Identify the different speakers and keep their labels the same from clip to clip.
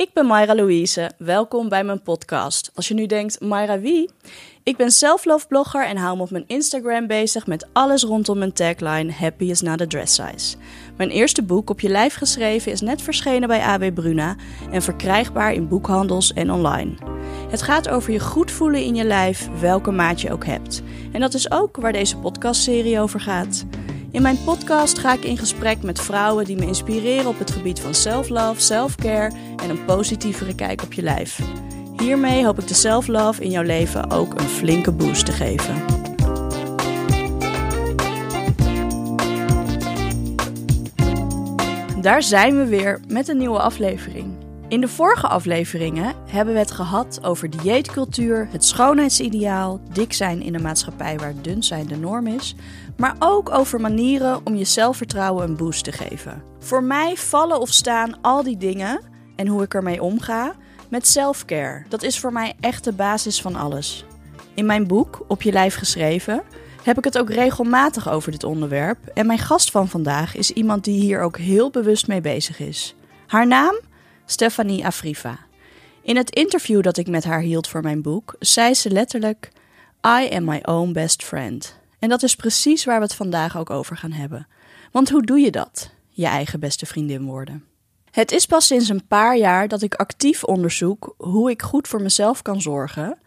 Speaker 1: Ik ben Mayra Louise. Welkom bij mijn podcast. Als je nu denkt, Mayra wie? Ik ben self-love blogger en hou me op mijn Instagram bezig met alles rondom mijn tagline Happy is not a dress size. Mijn eerste boek op je lijf geschreven is net verschenen bij AB Bruna en verkrijgbaar in boekhandels en online. Het gaat over je goed voelen in je lijf, welke maat je ook hebt. En dat is ook waar deze podcastserie over gaat. In mijn podcast ga ik in gesprek met vrouwen die me inspireren op het gebied van self-love, self-care en een positievere kijk op je lijf. Hiermee hoop ik de self-love in jouw leven ook een flinke boost te geven. Daar zijn we weer met een nieuwe aflevering. In de vorige afleveringen hebben we het gehad over dieetcultuur, het schoonheidsideaal, dik zijn in een maatschappij waar dun zijn de norm is, maar ook over manieren om je zelfvertrouwen een boost te geven. Voor mij vallen of staan al die dingen en hoe ik ermee omga met selfcare. Dat is voor mij echt de basis van alles. In mijn boek Op je lijf geschreven heb ik het ook regelmatig over dit onderwerp en mijn gast van vandaag is iemand die hier ook heel bewust mee bezig is. Haar naam? Stephanie Afriva. In het interview dat ik met haar hield voor mijn boek, zei ze letterlijk: I am my own best friend. En dat is precies waar we het vandaag ook over gaan hebben. Want hoe doe je dat? Je eigen beste vriendin worden. Het is pas sinds een paar jaar dat ik actief onderzoek hoe ik goed voor mezelf kan zorgen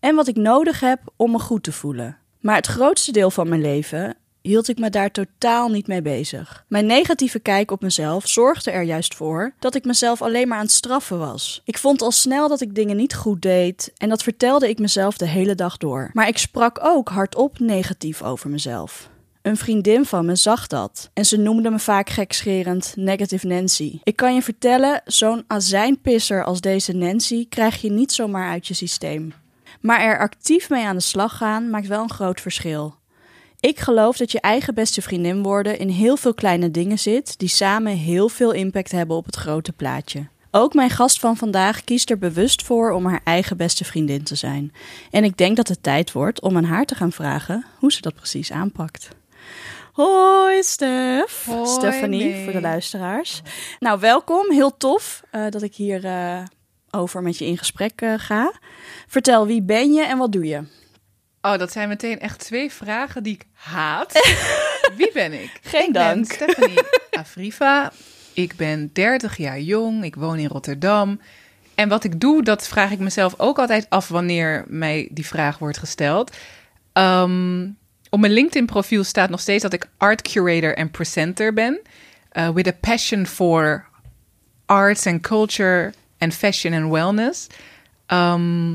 Speaker 1: en wat ik nodig heb om me goed te voelen. Maar het grootste deel van mijn leven hield ik me daar totaal niet mee bezig. Mijn negatieve kijk op mezelf zorgde er juist voor dat ik mezelf alleen maar aan het straffen was. Ik vond al snel dat ik dingen niet goed deed en dat vertelde ik mezelf de hele dag door. Maar ik sprak ook hardop negatief over mezelf. Een vriendin van me zag dat en ze noemde me vaak gekscherend Negative Nancy. Ik kan je vertellen, zo'n azijnpisser als deze Nancy krijg je niet zomaar uit je systeem. Maar er actief mee aan de slag gaan maakt wel een groot verschil. Ik geloof dat je eigen beste vriendin worden in heel veel kleine dingen zit die samen heel veel impact hebben op het grote plaatje. Ook mijn gast van vandaag kiest er bewust voor om haar eigen beste vriendin te zijn. En ik denk dat het tijd wordt om aan haar te gaan vragen hoe ze dat precies aanpakt. Hoi Stef.
Speaker 2: Hoi,
Speaker 1: Stephanie
Speaker 2: nee.
Speaker 1: voor de luisteraars. Nou, welkom. Heel tof eh, dat ik hier eh, over met je in gesprek eh, ga. Vertel, wie ben je en wat doe je?
Speaker 2: Oh, dat zijn meteen echt twee vragen die ik haat. Wie ben ik?
Speaker 1: Geen
Speaker 2: ik
Speaker 1: dank.
Speaker 2: ben Stephanie Afriva. Ik ben 30 jaar jong. Ik woon in Rotterdam. En wat ik doe, dat vraag ik mezelf ook altijd af wanneer mij die vraag wordt gesteld. Ehm, op mijn LinkedIn-profiel staat nog steeds dat ik art curator en presenter ben. Uh, with a passion for arts and culture and fashion and wellness. Ehm,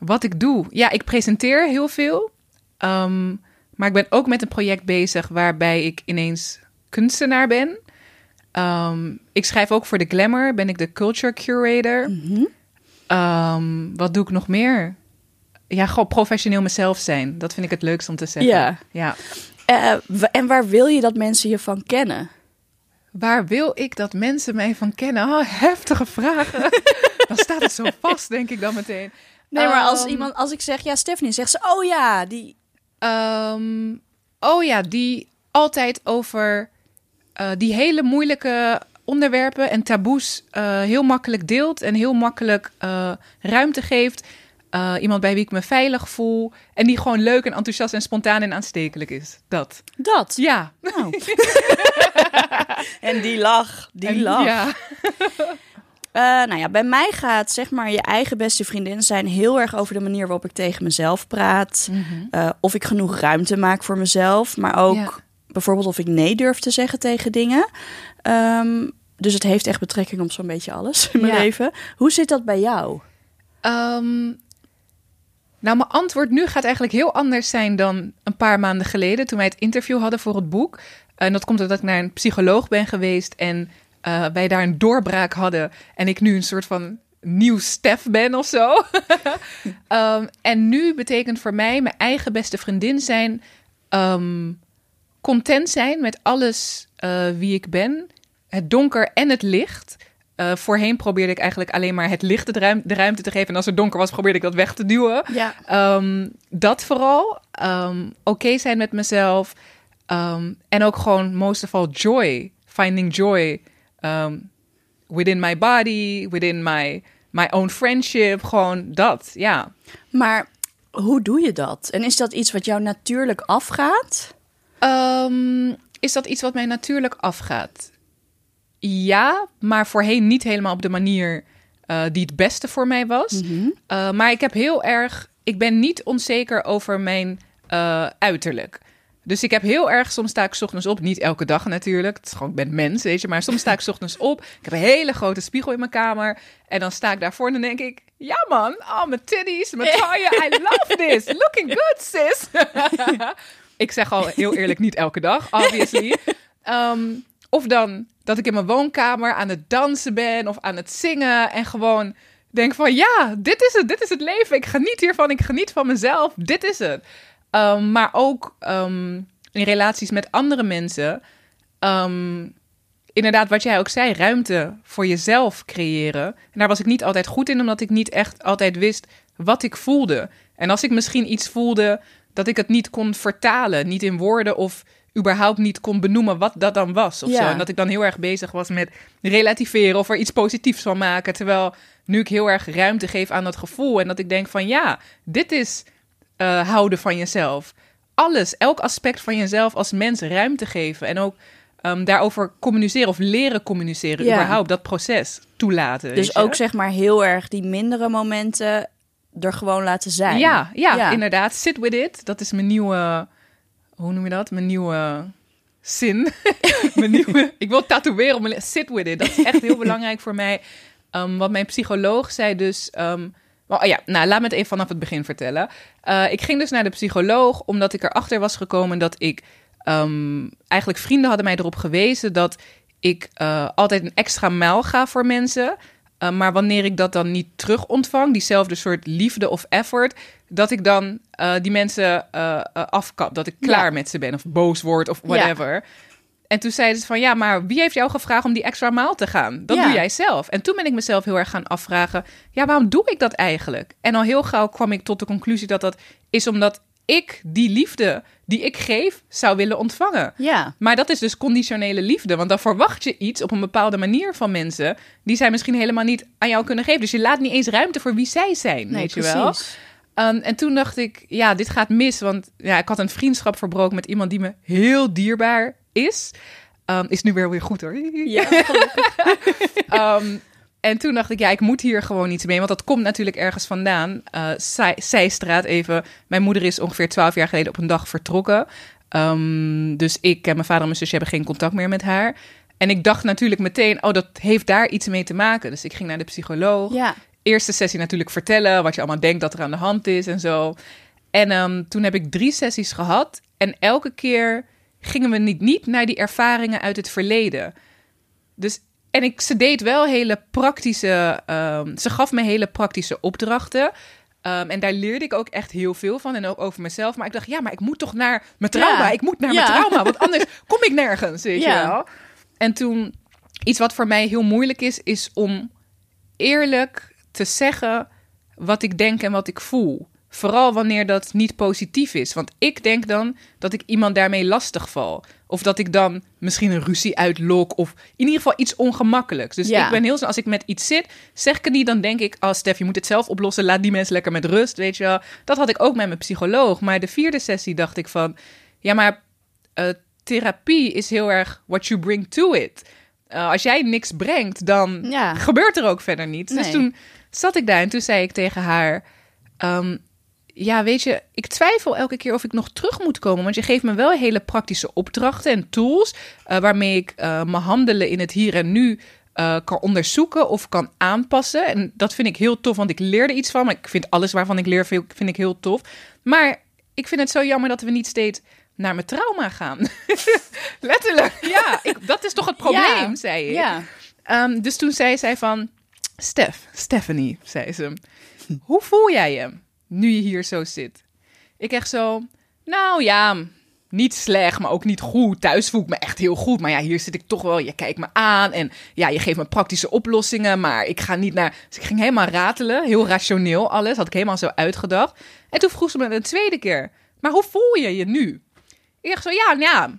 Speaker 2: wat ik doe? Ja, ik presenteer heel veel. Ehm, maar ik ben ook met een project bezig waarbij ik ineens kunstenaar ben. Ehm, ik schrijf ook voor de Glamour, ben ik de culture curator. Ehm, wat doe ik nog meer? Ja, gewoon professioneel mezelf zijn. Dat vind ik het leukst om te zeggen.
Speaker 1: Ja.
Speaker 2: ja.
Speaker 1: Eh, en waar wil je dat mensen je van kennen?
Speaker 2: Waar wil ik dat mensen mij van kennen? Oh, heftige vragen. dan staat het zo vast, denk ik dan meteen.
Speaker 1: Nee, maar als,
Speaker 2: Ehm,
Speaker 1: iemand, als ik zeg ja, Stephanie, zegt ze, oh ja, die.
Speaker 2: Ehm, oh ja, die altijd over eh, die hele moeilijke onderwerpen en taboes eh, heel makkelijk deelt en heel makkelijk eh, ruimte geeft. Eh, iemand bij wie ik me veilig voel en die gewoon leuk en enthousiast en spontaan en aanstekelijk is. Dat.
Speaker 1: Dat.
Speaker 2: Ja.
Speaker 1: Nou. en die lach, die
Speaker 2: En-
Speaker 1: lach.
Speaker 2: Ja.
Speaker 1: Eh, nou ja, bij mij gaat zeg maar je eigen beste vriendin zijn heel erg over de manier waarop ik tegen mezelf praat. Eh, of ik genoeg ruimte maak voor mezelf. Maar ook
Speaker 2: Ja.
Speaker 1: bijvoorbeeld of ik nee durf te zeggen tegen dingen. Ehm, dus het heeft echt betrekking op zo'n beetje alles in mijn
Speaker 2: Ja.
Speaker 1: leven. Hoe zit dat bij jou?
Speaker 2: Ehm, nou, mijn antwoord nu gaat eigenlijk heel anders zijn dan een paar maanden geleden toen wij het interview hadden voor het boek. En dat komt omdat ik naar een psycholoog ben geweest en eh, wij daar een doorbraak hadden en ik nu een soort van nieuw Stef ben of zo. Ehm, en nu betekent voor mij mijn eigen beste vriendin zijn, ehm, content zijn met alles eh, wie ik ben, het donker en het licht. Eh, voorheen probeerde ik eigenlijk alleen maar het licht de, ruim- de ruimte te geven. En als het donker was, probeerde ik dat weg te duwen.
Speaker 1: Ja.
Speaker 2: Ehm, dat vooral. Oké zijn met mezelf. En ook gewoon most of all joy. Finding joy. Ehm, within my body, within my, my own friendship. Gewoon dat, ja.
Speaker 1: Maar hoe doe je dat? En is dat iets wat jou natuurlijk afgaat?
Speaker 2: Ehm, is dat iets wat mij natuurlijk afgaat? Ja, maar voorheen niet helemaal op de manier uh, die het beste voor mij was.
Speaker 1: Mhm.
Speaker 2: Uh, maar ik heb heel erg. Ik ben niet onzeker over mijn uh, uiterlijk. Dus ik heb heel erg, soms sta ik ochtends op, niet elke dag natuurlijk. Het is gewoon, ik ben mens, weet je. Maar soms sta ik ochtends op. Ik heb een hele grote spiegel in mijn kamer. En dan sta ik daarvoor en dan denk ik, ja man, oh mijn titties, mijn taille, I love this. Looking good, sis. ik zeg al heel eerlijk, niet elke dag, obviously. Um, of dan dat ik in mijn woonkamer aan het dansen ben of aan het zingen en gewoon denk van ja, dit is het, dit is het leven. Ik geniet hiervan, ik geniet van mezelf, dit is het. Um, maar ook um, in relaties met andere mensen. Um, inderdaad, wat jij ook zei, ruimte voor jezelf creëren. En daar was ik niet altijd goed in, omdat ik niet echt altijd wist wat ik voelde. En als ik misschien iets voelde, dat ik het niet kon vertalen, niet in woorden of überhaupt niet kon benoemen wat dat dan was. Of
Speaker 1: Ja.
Speaker 2: zo. En dat ik dan heel erg bezig was met relativeren of er iets positiefs van maken. Terwijl nu ik heel erg ruimte geef aan dat gevoel. En dat ik denk van ja, dit is eh, houden van jezelf. Alles, elk aspect van jezelf als mens ruimte geven. En ook ehm, daarover communiceren of leren communiceren.
Speaker 1: Ja.
Speaker 2: Überhaupt dat proces toelaten.
Speaker 1: Dus ook zeg maar heel erg die mindere momenten er gewoon laten zijn.
Speaker 2: Ja, ja,
Speaker 1: Ja.
Speaker 2: inderdaad. Sit with it. Dat is mijn nieuwe. Hoe noem je dat? Mijn nieuwe zin. mijn nieuwe. Ik wil tatoeëren op mijn. Sit with it. Dat is echt heel belangrijk voor mij. Um, wat mijn psycholoog zei, dus. Um, oh ja, nou laat me het even vanaf het begin vertellen. Uh, ik ging dus naar de psycholoog omdat ik erachter was gekomen dat ik. Um, eigenlijk vrienden hadden mij erop gewezen dat ik uh, altijd een extra mijl ga voor mensen. Uh, maar wanneer ik dat dan niet terug ontvang, diezelfde soort liefde of effort, dat ik dan die mensen afkap. Dat ik klaar
Speaker 1: Ja.
Speaker 2: met ze ben of boos word of whatever. En toen zeiden ze van ja, maar wie heeft jou gevraagd om die extra maal te gaan? Dat
Speaker 1: Ja.
Speaker 2: doe jij zelf. En toen ben ik mezelf heel erg gaan afvragen, ja, waarom doe ik dat eigenlijk? En al heel gauw kwam ik tot de conclusie dat dat is omdat ik die liefde die ik geef zou willen ontvangen.
Speaker 1: Ja.
Speaker 2: Maar dat is dus conditionele liefde. Want dan verwacht je iets op een bepaalde manier van mensen... die zij misschien helemaal niet aan jou kunnen geven. Dus je laat niet eens ruimte voor wie zij zijn,
Speaker 1: Nee,
Speaker 2: weet je wel? Um, en toen dacht ik, ja, dit gaat mis. Want ja, ik had een vriendschap verbroken met iemand die me heel dierbaar is. Um, is nu weer weer goed hoor.
Speaker 1: Ja,
Speaker 2: um, en toen dacht ik, ja, ik moet hier gewoon iets mee. Want dat komt natuurlijk ergens vandaan. Uh, zij, Zijstraat even. Mijn moeder is ongeveer twaalf jaar geleden op een dag vertrokken. Um, dus ik en mijn vader en mijn zusje hebben geen contact meer met haar. En ik dacht natuurlijk meteen, oh, dat heeft daar iets mee te maken. Dus ik ging naar de psycholoog.
Speaker 1: ja.
Speaker 2: Eerste sessie natuurlijk vertellen wat je allemaal denkt dat er aan de hand is en zo. En um, toen heb ik drie sessies gehad. En elke keer gingen we niet, niet naar die ervaringen uit het verleden. Dus en ik, ze deed wel hele praktische. Um, ze gaf me hele praktische opdrachten. Um, en daar leerde ik ook echt heel veel van. En ook over mezelf. Maar ik dacht, ja, maar ik moet toch naar mijn trauma.
Speaker 1: Ja.
Speaker 2: Ik moet naar
Speaker 1: Ja.
Speaker 2: mijn trauma. Want anders kom ik nergens. Weet
Speaker 1: Ja.
Speaker 2: je wel. En toen, iets wat voor mij heel moeilijk is, is om eerlijk te zeggen wat ik denk en wat ik voel. Vooral wanneer dat niet positief is. Want ik denk dan dat ik iemand daarmee lastig val. Of dat ik dan misschien een ruzie uitlok. Of in ieder geval iets ongemakkelijks. Dus
Speaker 1: Ja.
Speaker 2: ik ben heel snel, als ik met iets zit, zeg ik het niet. Dan denk ik, oh Stef, je moet het zelf oplossen. Laat die mensen lekker met rust, weet je wel. Dat had ik ook met mijn psycholoog. Maar de vierde sessie dacht ik van... Ja, maar uh, therapie is heel erg what you bring to it. Uh, als jij niks brengt, dan
Speaker 1: Ja.
Speaker 2: gebeurt er ook verder niets. Dus toen zat ik daar en toen zei ik tegen haar... Um, ja, weet je, ik twijfel elke keer of ik nog terug moet komen. Want je geeft me wel hele praktische opdrachten en tools... Uh, waarmee ik uh, mijn handelen in het hier en nu uh, kan onderzoeken of kan aanpassen. En dat vind ik heel tof, want ik leerde iets van. Maar ik vind alles waarvan ik leer, vind ik heel tof. Maar ik vind het zo jammer dat we niet steeds naar mijn trauma gaan. Letterlijk, ja. Ik, dat is toch het probleem,
Speaker 1: Ja.
Speaker 2: zei ik.
Speaker 1: Ja.
Speaker 2: Um, dus toen zei zij van... Stef, Stephanie, zei ze. Hoe voel jij je nu je hier zo zit? Ik echt zo... Nou ja, niet slecht, maar ook niet goed. Thuis voel ik me echt heel goed. Maar ja, hier zit ik toch wel. Je kijkt me aan en ja, je geeft me praktische oplossingen. Maar ik ga niet naar. Dus ik ging helemaal ratelen. Heel rationeel alles. Had ik helemaal zo uitgedacht. En toen vroeg ze me een tweede keer. Maar hoe voel je je nu? Ik dacht zo, ja, ja.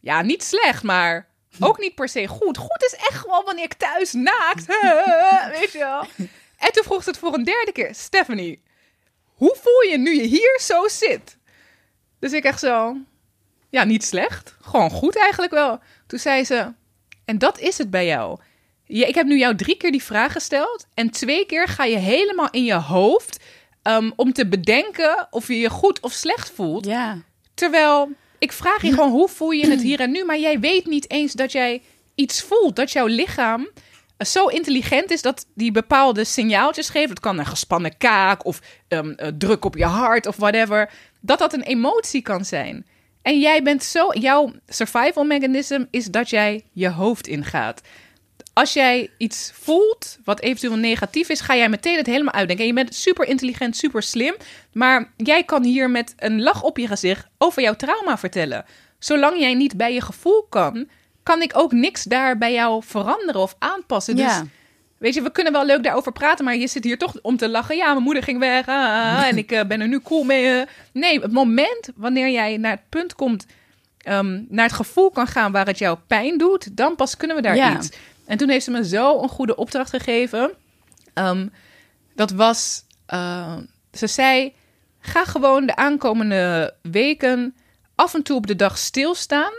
Speaker 2: Ja, niet slecht, maar Ook niet per se goed. Goed is echt gewoon wanneer ik thuis naakt. Weet je wel. En toen vroeg ze het voor een derde keer. Stephanie, hoe voel je nu je hier zo zit? Dus ik echt zo... Ja, niet slecht. Gewoon goed eigenlijk wel. Toen zei ze... En dat is het bij jou. Je, ik heb nu jou drie keer die vraag gesteld. En twee keer ga je helemaal in je hoofd... Um, om te bedenken of je je goed of slecht voelt.
Speaker 1: Ja.
Speaker 2: Terwijl ik vraag je gewoon hoe voel je het hier en nu, maar jij weet niet eens dat jij iets voelt, dat jouw lichaam zo intelligent is dat die bepaalde signaaltjes geeft. Het kan een gespannen kaak of um, druk op je hart of whatever. Dat dat een emotie kan zijn. En jij bent zo, jouw survival mechanism is dat jij je hoofd ingaat als jij iets voelt wat eventueel negatief is, ga jij meteen het helemaal uitdenken. En je bent super intelligent, super slim. Maar jij kan hier met een lach op je gezicht over jouw trauma vertellen. Zolang jij niet bij je gevoel kan, kan ik ook niks daar bij jou veranderen of aanpassen. Dus
Speaker 1: Ja.
Speaker 2: weet je, we kunnen wel leuk daarover praten, maar je zit hier toch om te lachen. Ja, mijn moeder ging weg ah, ah, en ik eh, ben er nu cool mee. eh. Nee, het moment wanneer jij naar het punt komt, ehm, naar het gevoel kan gaan waar het jou pijn doet, dan pas kunnen we daar
Speaker 1: Ja.
Speaker 2: iets. En toen heeft ze me zo een goede opdracht gegeven. Ehm, dat was, eh, ze zei, ga gewoon de aankomende weken af en toe op de dag stilstaan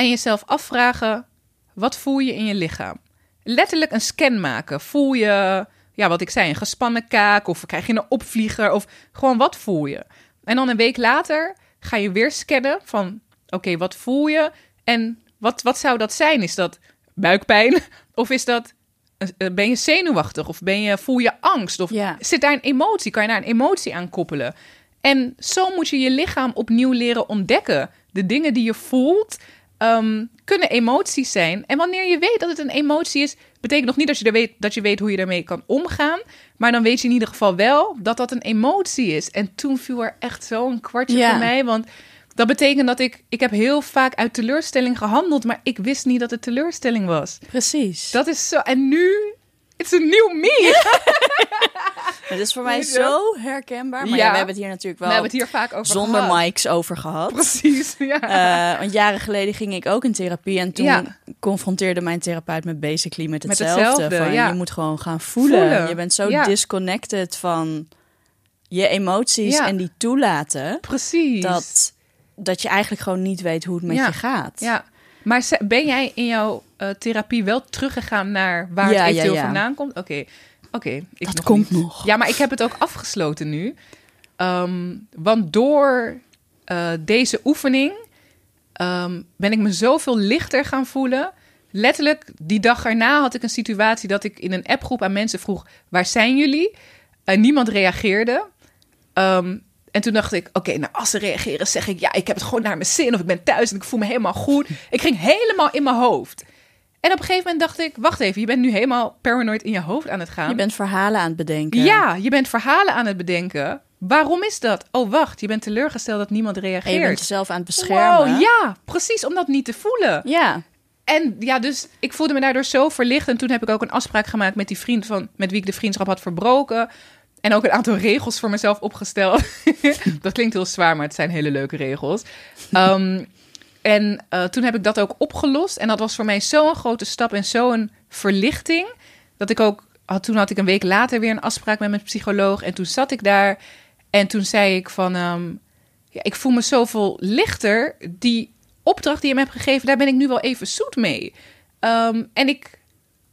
Speaker 2: en jezelf afvragen, wat voel je in je lichaam? Letterlijk een scan maken. Voel je, ja, wat ik zei, een gespannen kaak of krijg je een opvlieger of gewoon wat voel je? En dan een week later ga je weer scannen van, oké, wat voel je? En wat, wat zou dat zijn? Is dat buikpijn? Of is dat, eh, ben je zenuwachtig? Of ben je, voel je angst? Of
Speaker 1: Ja.
Speaker 2: zit daar een emotie? Kan je daar een emotie aan koppelen? En zo moet je je lichaam opnieuw leren ontdekken. De dingen die je voelt ehm, kunnen emoties zijn. En wanneer je weet dat het een emotie is, betekent nog niet dat je, er weet, dat je weet hoe je daarmee kan omgaan. Maar dan weet je in ieder geval wel dat dat een emotie is. En toen viel er echt zo'n kwartje
Speaker 1: Ja.
Speaker 2: voor mij. Want dat betekent dat ik... Ik heb heel vaak uit teleurstelling gehandeld, maar ik wist niet dat het teleurstelling was.
Speaker 1: Precies.
Speaker 2: Dat is zo... En nu... It's a new me.
Speaker 1: Het is voor mij zo herkenbaar. Maar
Speaker 2: Ja.
Speaker 1: ja, we hebben het hier natuurlijk wel
Speaker 2: We hebben het hier vaak over
Speaker 1: zonder
Speaker 2: gehad.
Speaker 1: mics over gehad.
Speaker 2: Precies, ja.
Speaker 1: Eh, want jaren geleden ging ik ook in therapie. En toen
Speaker 2: Ja.
Speaker 1: confronteerde mijn therapeut me basically met
Speaker 2: Met
Speaker 1: hetzelfde.
Speaker 2: hetzelfde,
Speaker 1: van,
Speaker 2: ja.
Speaker 1: Je moet gewoon gaan voelen.
Speaker 2: Voelen.
Speaker 1: Je bent zo disconnected van je emoties en die toelaten.
Speaker 2: Precies.
Speaker 1: Dat, dat je eigenlijk gewoon niet weet hoe het met je gaat.
Speaker 2: Ja, maar ben jij in jouw eh, therapie wel teruggegaan naar waar
Speaker 1: Ja,
Speaker 2: het eventueel
Speaker 1: ja.
Speaker 2: vandaan komt? Oké, oké. ik
Speaker 1: Dat
Speaker 2: nog
Speaker 1: komt
Speaker 2: niet.
Speaker 1: nog.
Speaker 2: Ja, maar ik heb het ook afgesloten nu. Ehm, want door eh, deze oefening ehm, ben ik me zoveel lichter gaan voelen. Letterlijk, die dag erna had ik een situatie dat ik in een appgroep aan mensen vroeg: waar zijn jullie? En niemand reageerde. Ehm, en toen dacht ik, oké, nou als ze reageren, zeg ik, ja, ik heb het gewoon naar mijn zin of ik ben thuis en ik voel me helemaal goed. Ik ging helemaal in mijn hoofd. En op een gegeven moment dacht ik, wacht even, je bent nu helemaal paranoid in je hoofd aan het gaan.
Speaker 1: Je bent verhalen aan het bedenken.
Speaker 2: Ja, je bent verhalen aan het bedenken. Waarom is dat? Oh, wacht, je bent teleurgesteld dat niemand
Speaker 1: En je bent
Speaker 2: reageert.
Speaker 1: jezelf aan het beschermen.
Speaker 2: Wow, ja, precies, om dat niet te voelen.
Speaker 1: Ja.
Speaker 2: En ja, dus ik voelde me daardoor zo verlicht. En toen heb ik ook een afspraak gemaakt met die vriend van, met wie ik de vriendschap had verbroken. En ook een aantal regels voor mezelf opgesteld. dat klinkt heel zwaar, maar het zijn hele leuke regels. Ehm, en eh, toen heb ik dat ook opgelost. En dat was voor mij zo'n grote stap en zo'n verlichting. Dat ik ook, had, toen had ik een week later weer een afspraak met mijn psycholoog. En toen zat ik daar. En toen zei ik van, ehm, ja, ik voel me zoveel lichter. Die opdracht die je me hebt gegeven, daar ben ik nu wel even zoet mee. Ehm, en ik,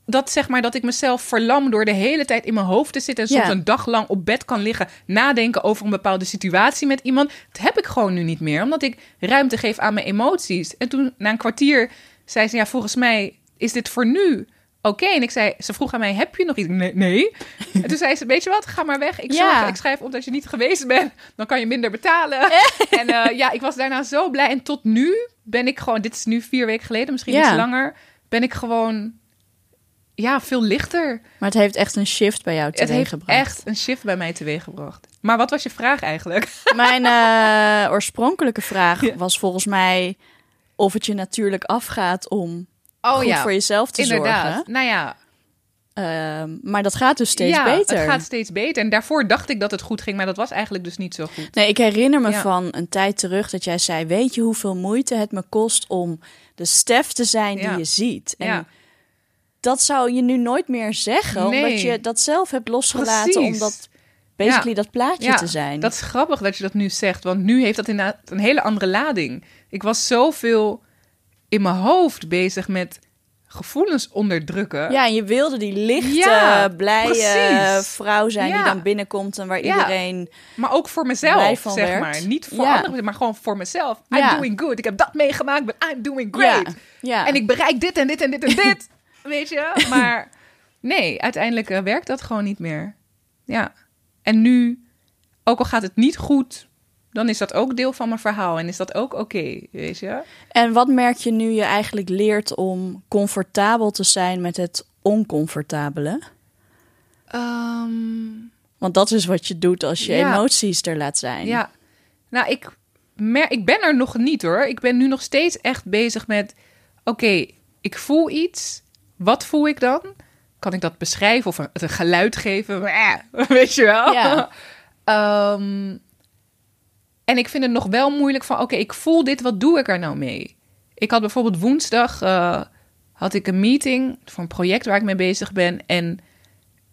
Speaker 2: dat zeg maar, dat ik mezelf verlam door de hele tijd in mijn hoofd te zitten. En soms
Speaker 1: Ja.
Speaker 2: een dag lang op bed kan liggen, nadenken over een bepaalde situatie met iemand. Dat heb ik gewoon nu niet meer, omdat ik ruimte geef aan mijn emoties. En toen, na een kwartier, zei ze, ja, volgens mij is dit voor nu oké. En ik zei, ze vroeg aan mij, heb je nog iets? Nee. nee. en toen zei ze, weet je wat, ga maar weg. Ik,
Speaker 1: Ja.
Speaker 2: zorg, ik schrijf op dat je niet geweest bent. Dan kan je minder betalen. en eh, ja, ik was daarna zo blij. En tot nu ben ik gewoon, dit is nu vier weken geleden, misschien
Speaker 1: Ja.
Speaker 2: iets langer, ben ik gewoon, ja, veel lichter.
Speaker 1: Maar het heeft echt een shift bij jou
Speaker 2: Het heeft
Speaker 1: teweeggebracht.
Speaker 2: echt een shift bij mij teweeggebracht. Maar wat was je vraag eigenlijk?
Speaker 1: Mijn eh, oorspronkelijke vraag
Speaker 2: Ja.
Speaker 1: was volgens mij of het je natuurlijk afgaat om
Speaker 2: Oh
Speaker 1: goed voor jezelf te
Speaker 2: inderdaad.
Speaker 1: zorgen.
Speaker 2: Nou ja,
Speaker 1: Ehm, maar dat gaat dus steeds
Speaker 2: ja,
Speaker 1: beter.
Speaker 2: het gaat steeds beter. En daarvoor dacht ik dat het goed ging, maar dat was eigenlijk dus niet zo goed.
Speaker 1: Nee, ik herinner me van een tijd terug dat jij zei: Weet je hoeveel moeite het me kost om de Stef te zijn die je ziet? En
Speaker 2: Ja.
Speaker 1: Dat zou je nu nooit meer zeggen, omdat
Speaker 2: Nee.
Speaker 1: je dat zelf hebt losgelaten
Speaker 2: Precies.
Speaker 1: om dat basically dat plaatje
Speaker 2: Ja,
Speaker 1: te zijn.
Speaker 2: Dat is grappig dat je dat nu zegt, want nu heeft dat inderdaad een hele andere lading. Ik was zoveel in mijn hoofd bezig met gevoelens onderdrukken.
Speaker 1: Ja, en je wilde die lichte,
Speaker 2: Ja,
Speaker 1: blije
Speaker 2: precies.
Speaker 1: vrouw zijn die
Speaker 2: Ja.
Speaker 1: dan binnenkomt en waar
Speaker 2: Ja.
Speaker 1: iedereen.
Speaker 2: Maar ook voor mezelf, zeg
Speaker 1: werd.
Speaker 2: maar. Niet voor
Speaker 1: Ja.
Speaker 2: anderen, maar gewoon voor mezelf.
Speaker 1: Ja.
Speaker 2: I'm doing good. Ik heb dat meegemaakt, but I'm doing great.
Speaker 1: Ja, ja.
Speaker 2: En ik bereik dit en dit en dit en dit. weet je? Maar nee, uiteindelijk eh, werkt dat gewoon niet meer. Ja. En nu, ook al gaat het niet goed, dan is dat ook deel van mijn verhaal. En is dat ook oké, weet je?
Speaker 1: En wat merk je nu je eigenlijk leert om comfortabel te zijn met het oncomfortabele?
Speaker 2: Ehm,
Speaker 1: Want dat is wat je doet als je
Speaker 2: Ja.
Speaker 1: emoties er laat zijn.
Speaker 2: Ja, nou, ik, mer ik ben er nog niet hoor. Ik ben nu nog steeds echt bezig met: oké, ik voel iets. Wat voel ik dan? Kan ik dat beschrijven of een, het een geluid geven? Eh, Weet je wel?
Speaker 1: Ja.
Speaker 2: Ehm, en ik vind het nog wel moeilijk van: oké, ik voel dit, wat doe ik er nou mee? Ik had bijvoorbeeld woensdag eh, had ik een meeting voor een project waar ik mee bezig ben. En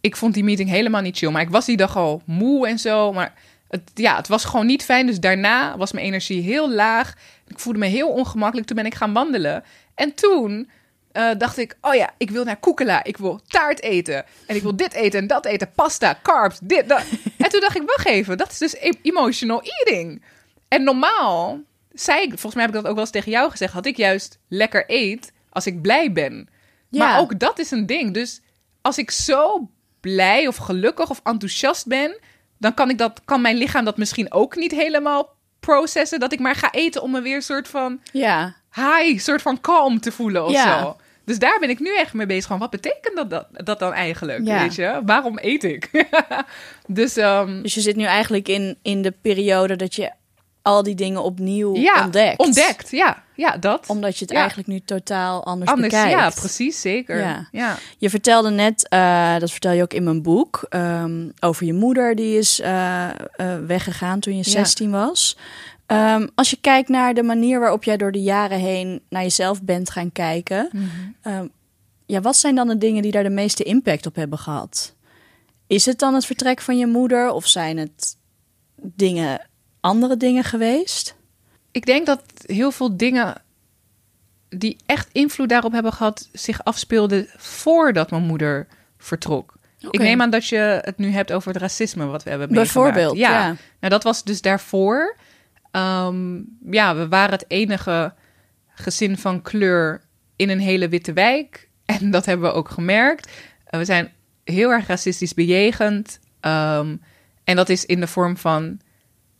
Speaker 2: ik vond die meeting helemaal niet chill. Maar ik was die dag al moe en zo. Maar het, ja, het was gewoon niet fijn. Dus daarna was mijn energie heel laag. Ik voelde me heel ongemakkelijk. Toen ben ik gaan wandelen. En toen eh, dacht ik, oh ja, ik wil naar Koekela. Ik wil taart eten. En ik wil dit eten en dat eten. Pasta, carbs, dit, dat. en toen dacht ik, wacht even. Dat is dus e- emotional eating. En normaal zei ik, volgens mij heb ik dat ook wel eens tegen jou gezegd, had ik juist lekker eet als ik blij ben.
Speaker 1: Ja.
Speaker 2: Maar ook dat is een ding. Dus als ik zo blij of gelukkig of enthousiast ben, dan kan, ik dat, kan mijn lichaam dat misschien ook niet helemaal processen. Dat ik maar ga eten om me weer een soort van
Speaker 1: Ja.
Speaker 2: high, soort van kalm te voelen of
Speaker 1: Ja.
Speaker 2: zo. Dus daar ben ik nu echt mee bezig. Van, wat betekent dat, dat, dat dan eigenlijk?
Speaker 1: Ja.
Speaker 2: Weet je? Waarom eet ik? dus ehm,
Speaker 1: Dus je zit nu eigenlijk in, in de periode dat je al die dingen opnieuw
Speaker 2: ja,
Speaker 1: ontdekt.
Speaker 2: ontdekt. Ja, ja, dat.
Speaker 1: Omdat je het
Speaker 2: Ja.
Speaker 1: eigenlijk nu totaal anders,
Speaker 2: Anders,
Speaker 1: bekijkt.
Speaker 2: ja, precies, zeker.
Speaker 1: Ja.
Speaker 2: Ja.
Speaker 1: Je vertelde net, eh, dat vertel je ook in mijn boek, ehm, over je moeder die is eh, eh, weggegaan toen je
Speaker 2: Ja.
Speaker 1: 16 was. Ehm, als je kijkt naar de manier waarop jij door de jaren heen naar jezelf bent gaan kijken,
Speaker 2: Mhm.
Speaker 1: ehm, ja, wat zijn dan de dingen die daar de meeste impact op hebben gehad? Is het dan het vertrek van je moeder of zijn het dingen, andere dingen geweest?
Speaker 2: Ik denk dat heel veel dingen die echt invloed daarop hebben gehad, zich afspeelden voordat mijn moeder vertrok. Ik neem aan dat je het nu hebt over het racisme wat we hebben meegemaakt.
Speaker 1: Bijvoorbeeld, ja.
Speaker 2: Nou, dat was dus daarvoor. Ehm, ja, we waren het enige gezin van kleur in een hele witte wijk. En dat hebben we ook gemerkt. Eh, we zijn heel erg racistisch bejegend. Ehm, en dat is in de vorm van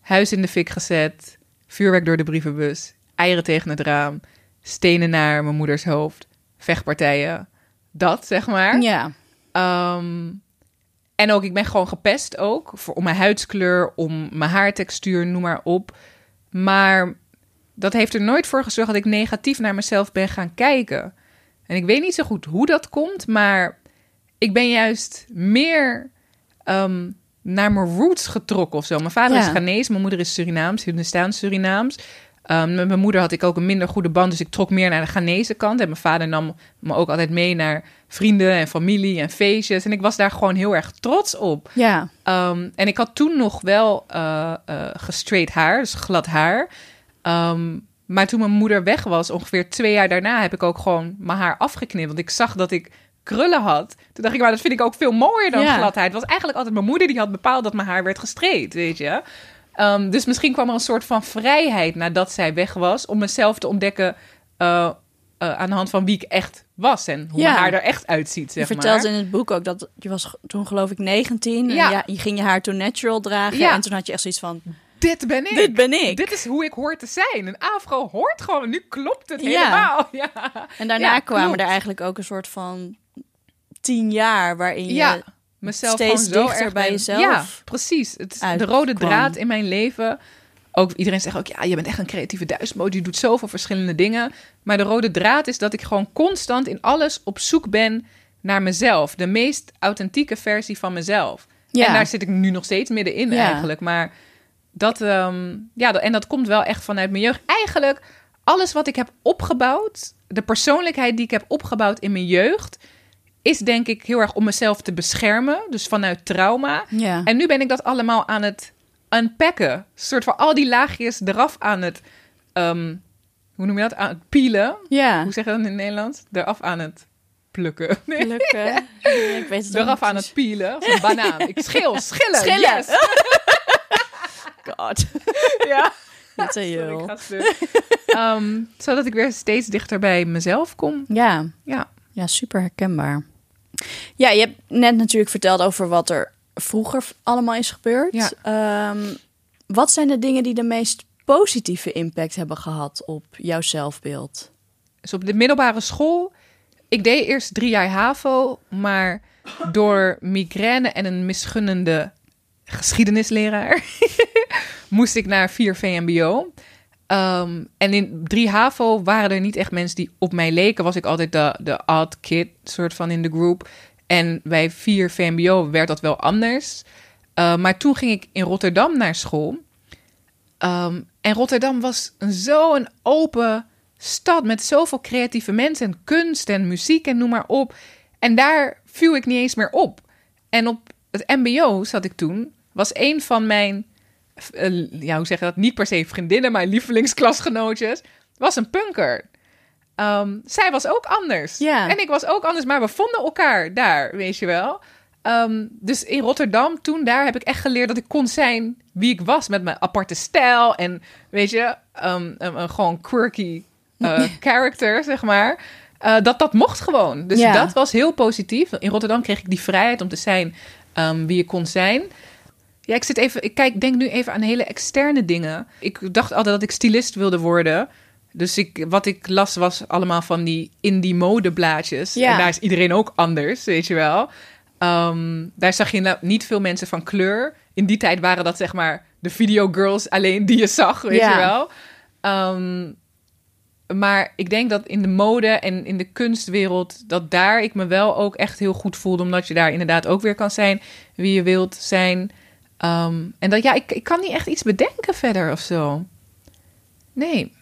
Speaker 2: huis in de fik gezet, vuurwerk door de brievenbus, eieren tegen het raam, stenen naar mijn moeders hoofd, vechtpartijen. Dat, zeg maar.
Speaker 1: Ja,
Speaker 2: Ehm, en ook, ik ben gewoon gepest ook. Voor, om mijn huidskleur, om mijn haartextuur, noem maar op. Maar dat heeft er nooit voor gezorgd dat ik negatief naar mezelf ben gaan kijken. En ik weet niet zo goed hoe dat komt, maar ik ben juist meer ehm, naar mijn roots getrokken of zo. Mijn vader
Speaker 1: Ja.
Speaker 2: is Ghanese, mijn moeder is Surinaams, Hindustaans Surinaams. Ehm, met mijn moeder had ik ook een minder goede band, dus ik trok meer naar de Ghanese kant. En mijn vader nam me ook altijd mee naar vrienden en familie en feestjes. En ik was daar gewoon heel erg trots op.
Speaker 1: ja,
Speaker 2: Ehm, en ik had toen nog wel eh, gestraight haar, dus glad haar. Ehm, maar toen mijn moeder weg was, ongeveer twee jaar daarna, heb ik ook gewoon mijn haar afgeknipt. Want ik zag dat ik krullen had. Toen dacht ik, maar dat vind ik ook veel mooier dan
Speaker 1: Ja.
Speaker 2: gladheid. Het was eigenlijk altijd mijn moeder die had bepaald dat mijn haar werd gestraight, weet je. Ehm, dus misschien kwam er een soort van vrijheid nadat zij weg was, om mezelf te ontdekken eh, eh, aan de hand van wie ik echt was en hoe
Speaker 1: Ja.
Speaker 2: mijn haar er echt uitziet, zeg
Speaker 1: je vertelt in het boek ook dat je was toen geloof ik 19. En
Speaker 2: Ja.
Speaker 1: ja, je ging je haar toen natural dragen.
Speaker 2: Ja.
Speaker 1: En toen had je echt zoiets van,
Speaker 2: Dit ben ik.
Speaker 1: dit ben ik.
Speaker 2: Dit is hoe ik hoor te zijn. Een afro hoort gewoon. Nu klopt het
Speaker 1: Ja.
Speaker 2: helemaal. Ja,
Speaker 1: En daarna
Speaker 2: Ja,
Speaker 1: kwamen
Speaker 2: klopt.
Speaker 1: er eigenlijk ook een soort van tien jaar waarin je...
Speaker 2: mezelf
Speaker 1: steeds
Speaker 2: gewoon zo erg
Speaker 1: bij jezelf
Speaker 2: Ja, precies. Het is de rode draad in mijn leven. Ook iedereen zegt ook, ja, je bent echt een creatieve duizendmoot. Je doet zoveel verschillende dingen. Maar de rode draad is dat ik gewoon constant in alles op zoek ben naar mezelf. De meest authentieke versie van mezelf.
Speaker 1: Ja.
Speaker 2: En daar zit ik nu nog steeds middenin
Speaker 1: Ja.
Speaker 2: eigenlijk. Maar dat, ehm, ja, dat- en dat komt wel echt vanuit mijn jeugd. Eigenlijk alles wat ik heb opgebouwd, de persoonlijkheid die ik heb opgebouwd in mijn jeugd, is denk ik heel erg om mezelf te beschermen. Dus vanuit trauma.
Speaker 1: Ja.
Speaker 2: En nu ben ik dat allemaal aan het unpacken. Een soort van al die laagjes eraf aan het, ehm, hoe noem je dat? Aan het pielen.
Speaker 1: ja.
Speaker 2: Hoe zeg je dat in het Nederlands? Eraf aan het plukken. Nee.
Speaker 1: Lukken. Ik weet het ook
Speaker 2: Eraf aan het pielen. Een banaan. Ik schil, schillen.
Speaker 1: Schillen.
Speaker 2: Yes.
Speaker 1: God.
Speaker 2: Ja.
Speaker 1: Jul.
Speaker 2: ga stuk. Ehm, zodat ik weer steeds dichter bij mezelf kom.
Speaker 1: Ja.
Speaker 2: Ja.
Speaker 1: Ja, super herkenbaar. Ja, je hebt net natuurlijk verteld over wat er vroeger allemaal is gebeurd.
Speaker 2: Ja.
Speaker 1: Ehm, wat zijn de dingen die de meest positieve impact hebben gehad op jouw zelfbeeld?
Speaker 2: Dus op de middelbare school. Ik deed eerst drie jaar HAVO, maar door migraine en een misgunnende geschiedenisleraar moest ik naar 4 VMBO. Ehm, en in 3 HAVO waren er niet echt mensen die op mij leken. Was ik altijd de, de odd kid, soort van in de groep. En bij 4 VMBO werd dat wel anders. Uh, maar toen ging ik in Rotterdam naar school. Ehm, en Rotterdam was zo'n open stad met zoveel creatieve mensen en kunst en muziek en noem maar op. En daar viel ik niet eens meer op. En op het MBO zat ik toen, was een van mijn, ja, hoe zeg je dat, niet per se vriendinnen, maar lievelingsklasgenootjes, was een punker. Um, zij was ook anders.
Speaker 1: Ja.
Speaker 2: En ik was ook anders, maar we vonden elkaar daar, weet je wel. Um, dus in Rotterdam, toen daar heb ik echt geleerd dat ik kon zijn wie ik was. Met mijn aparte stijl en, weet je, um, een gewoon quirky uh, character, zeg maar. Uh, dat dat mocht gewoon. Dus
Speaker 1: Ja.
Speaker 2: dat was heel positief. In Rotterdam kreeg ik die vrijheid om te zijn wie ik kon zijn. Ja, ik zit even. Ik kijk, denk nu even aan hele externe dingen. Ik dacht altijd dat ik stylist wilde worden. Dus ik, wat ik las was allemaal van die indie modeblaadjes.
Speaker 1: Ja.
Speaker 2: En daar is iedereen ook anders, weet je wel. Um, daar zag je nou niet veel mensen van kleur. In die tijd waren dat zeg maar de videogirls alleen die je zag, weet
Speaker 1: Ja.
Speaker 2: je wel. Um, maar ik denk dat in de mode en in de kunstwereld, dat daar ik me wel ook echt heel goed voelde. Omdat je daar inderdaad ook weer kan zijn wie je wilt zijn. Um, en dat ja, ik, ik kan niet echt iets bedenken verder of zo. Nee.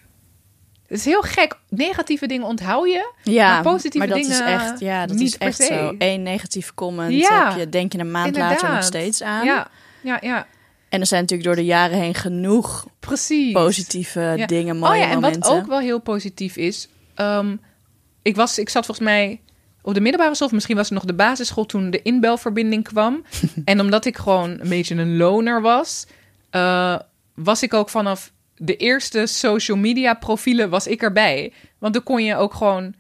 Speaker 2: Het is heel gek. Negatieve dingen onthoud je.
Speaker 1: Ja,
Speaker 2: maar positieve
Speaker 1: dat
Speaker 2: dingen
Speaker 1: is echt, ja, dat
Speaker 2: niet
Speaker 1: is
Speaker 2: per
Speaker 1: echt
Speaker 2: se.
Speaker 1: zo. Eén negatief comment
Speaker 2: Ja.
Speaker 1: heb je, denk je een maand later nog steeds aan.
Speaker 2: Ja, ja, ja.
Speaker 1: En er zijn natuurlijk door de jaren heen genoeg
Speaker 2: Precies.
Speaker 1: positieve
Speaker 2: Ja.
Speaker 1: dingen, mooie
Speaker 2: oh ja, en
Speaker 1: momenten.
Speaker 2: wat ook wel heel positief is. um, ik, was, ik zat volgens mij op de middelbare school, of misschien was het nog de basisschool toen de inbelverbinding kwam. en omdat ik gewoon een beetje een loner was, uh, was ik ook vanaf de eerste social media profielen was ik erbij. Want dan kon je ook gewoon.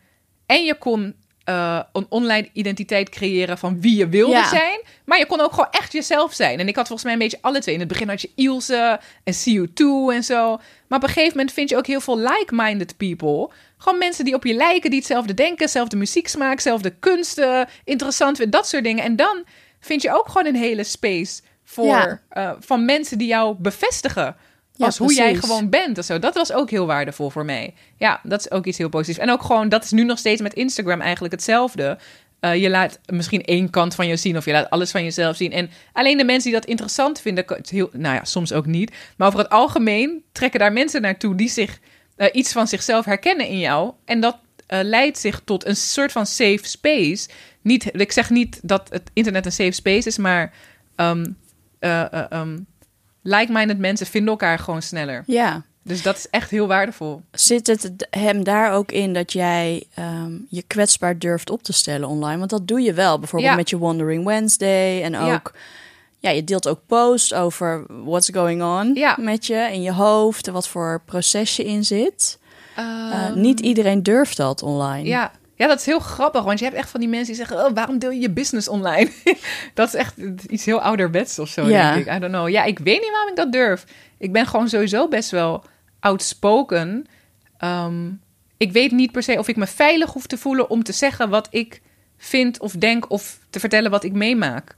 Speaker 2: En je kon uh, een online identiteit creëren van wie je wilde
Speaker 1: Ja.
Speaker 2: zijn. Maar je kon ook gewoon echt jezelf zijn. En ik had volgens mij een beetje alle twee. In het begin had je Ilse en CU2 en zo. Maar op een gegeven moment vind je ook heel veel like-minded people. Gewoon mensen die op je lijken, die hetzelfde denken, hetzelfde muzieksmaak, hetzelfde kunsten, interessant vinden, dat soort dingen. En dan vind je ook gewoon een hele space voor
Speaker 1: Ja.
Speaker 2: uh, van mensen die jou bevestigen.
Speaker 1: Ja,
Speaker 2: als hoe jij gewoon bent of zo. Dat was ook heel waardevol voor mij. Ja, dat is ook iets heel positiefs. En ook gewoon, dat is nu nog steeds met Instagram eigenlijk hetzelfde. Uh, je laat misschien één kant van je zien of je laat alles van jezelf zien. En alleen de mensen die dat interessant vinden, heel, nou ja, soms ook niet. Maar over het algemeen trekken daar mensen naartoe die zich uh, iets van zichzelf herkennen in jou. En dat uh, leidt zich tot een soort van safe space. Niet, ik zeg niet dat het internet een safe space is, maar um, um, like-minded mensen vinden elkaar gewoon sneller.
Speaker 1: Ja.
Speaker 2: Dus dat is echt heel waardevol.
Speaker 1: Zit het hem daar ook in dat jij um, je kwetsbaar durft op te stellen online? Want dat doe je wel, bijvoorbeeld
Speaker 2: Ja.
Speaker 1: met je Wandering Wednesday. En ook, ja. je deelt ook posts over what's going on
Speaker 2: Ja.
Speaker 1: met je in je hoofd. en Wat voor proces je in zit. Uh,
Speaker 2: Um,
Speaker 1: niet iedereen durft dat online.
Speaker 2: Ja. Ja, dat is heel grappig. Want je hebt echt van die mensen die zeggen... Oh, waarom deel je je business online? dat is echt iets heel ouderwets of zo,
Speaker 1: Ja.
Speaker 2: denk ik. I don't know. Ja, ik weet niet waarom ik dat durf. Ik ben gewoon sowieso best wel outspoken. Um, ik weet niet per se of ik me veilig hoef te voelen... om te zeggen wat ik vind of denk... of te vertellen wat ik meemaak.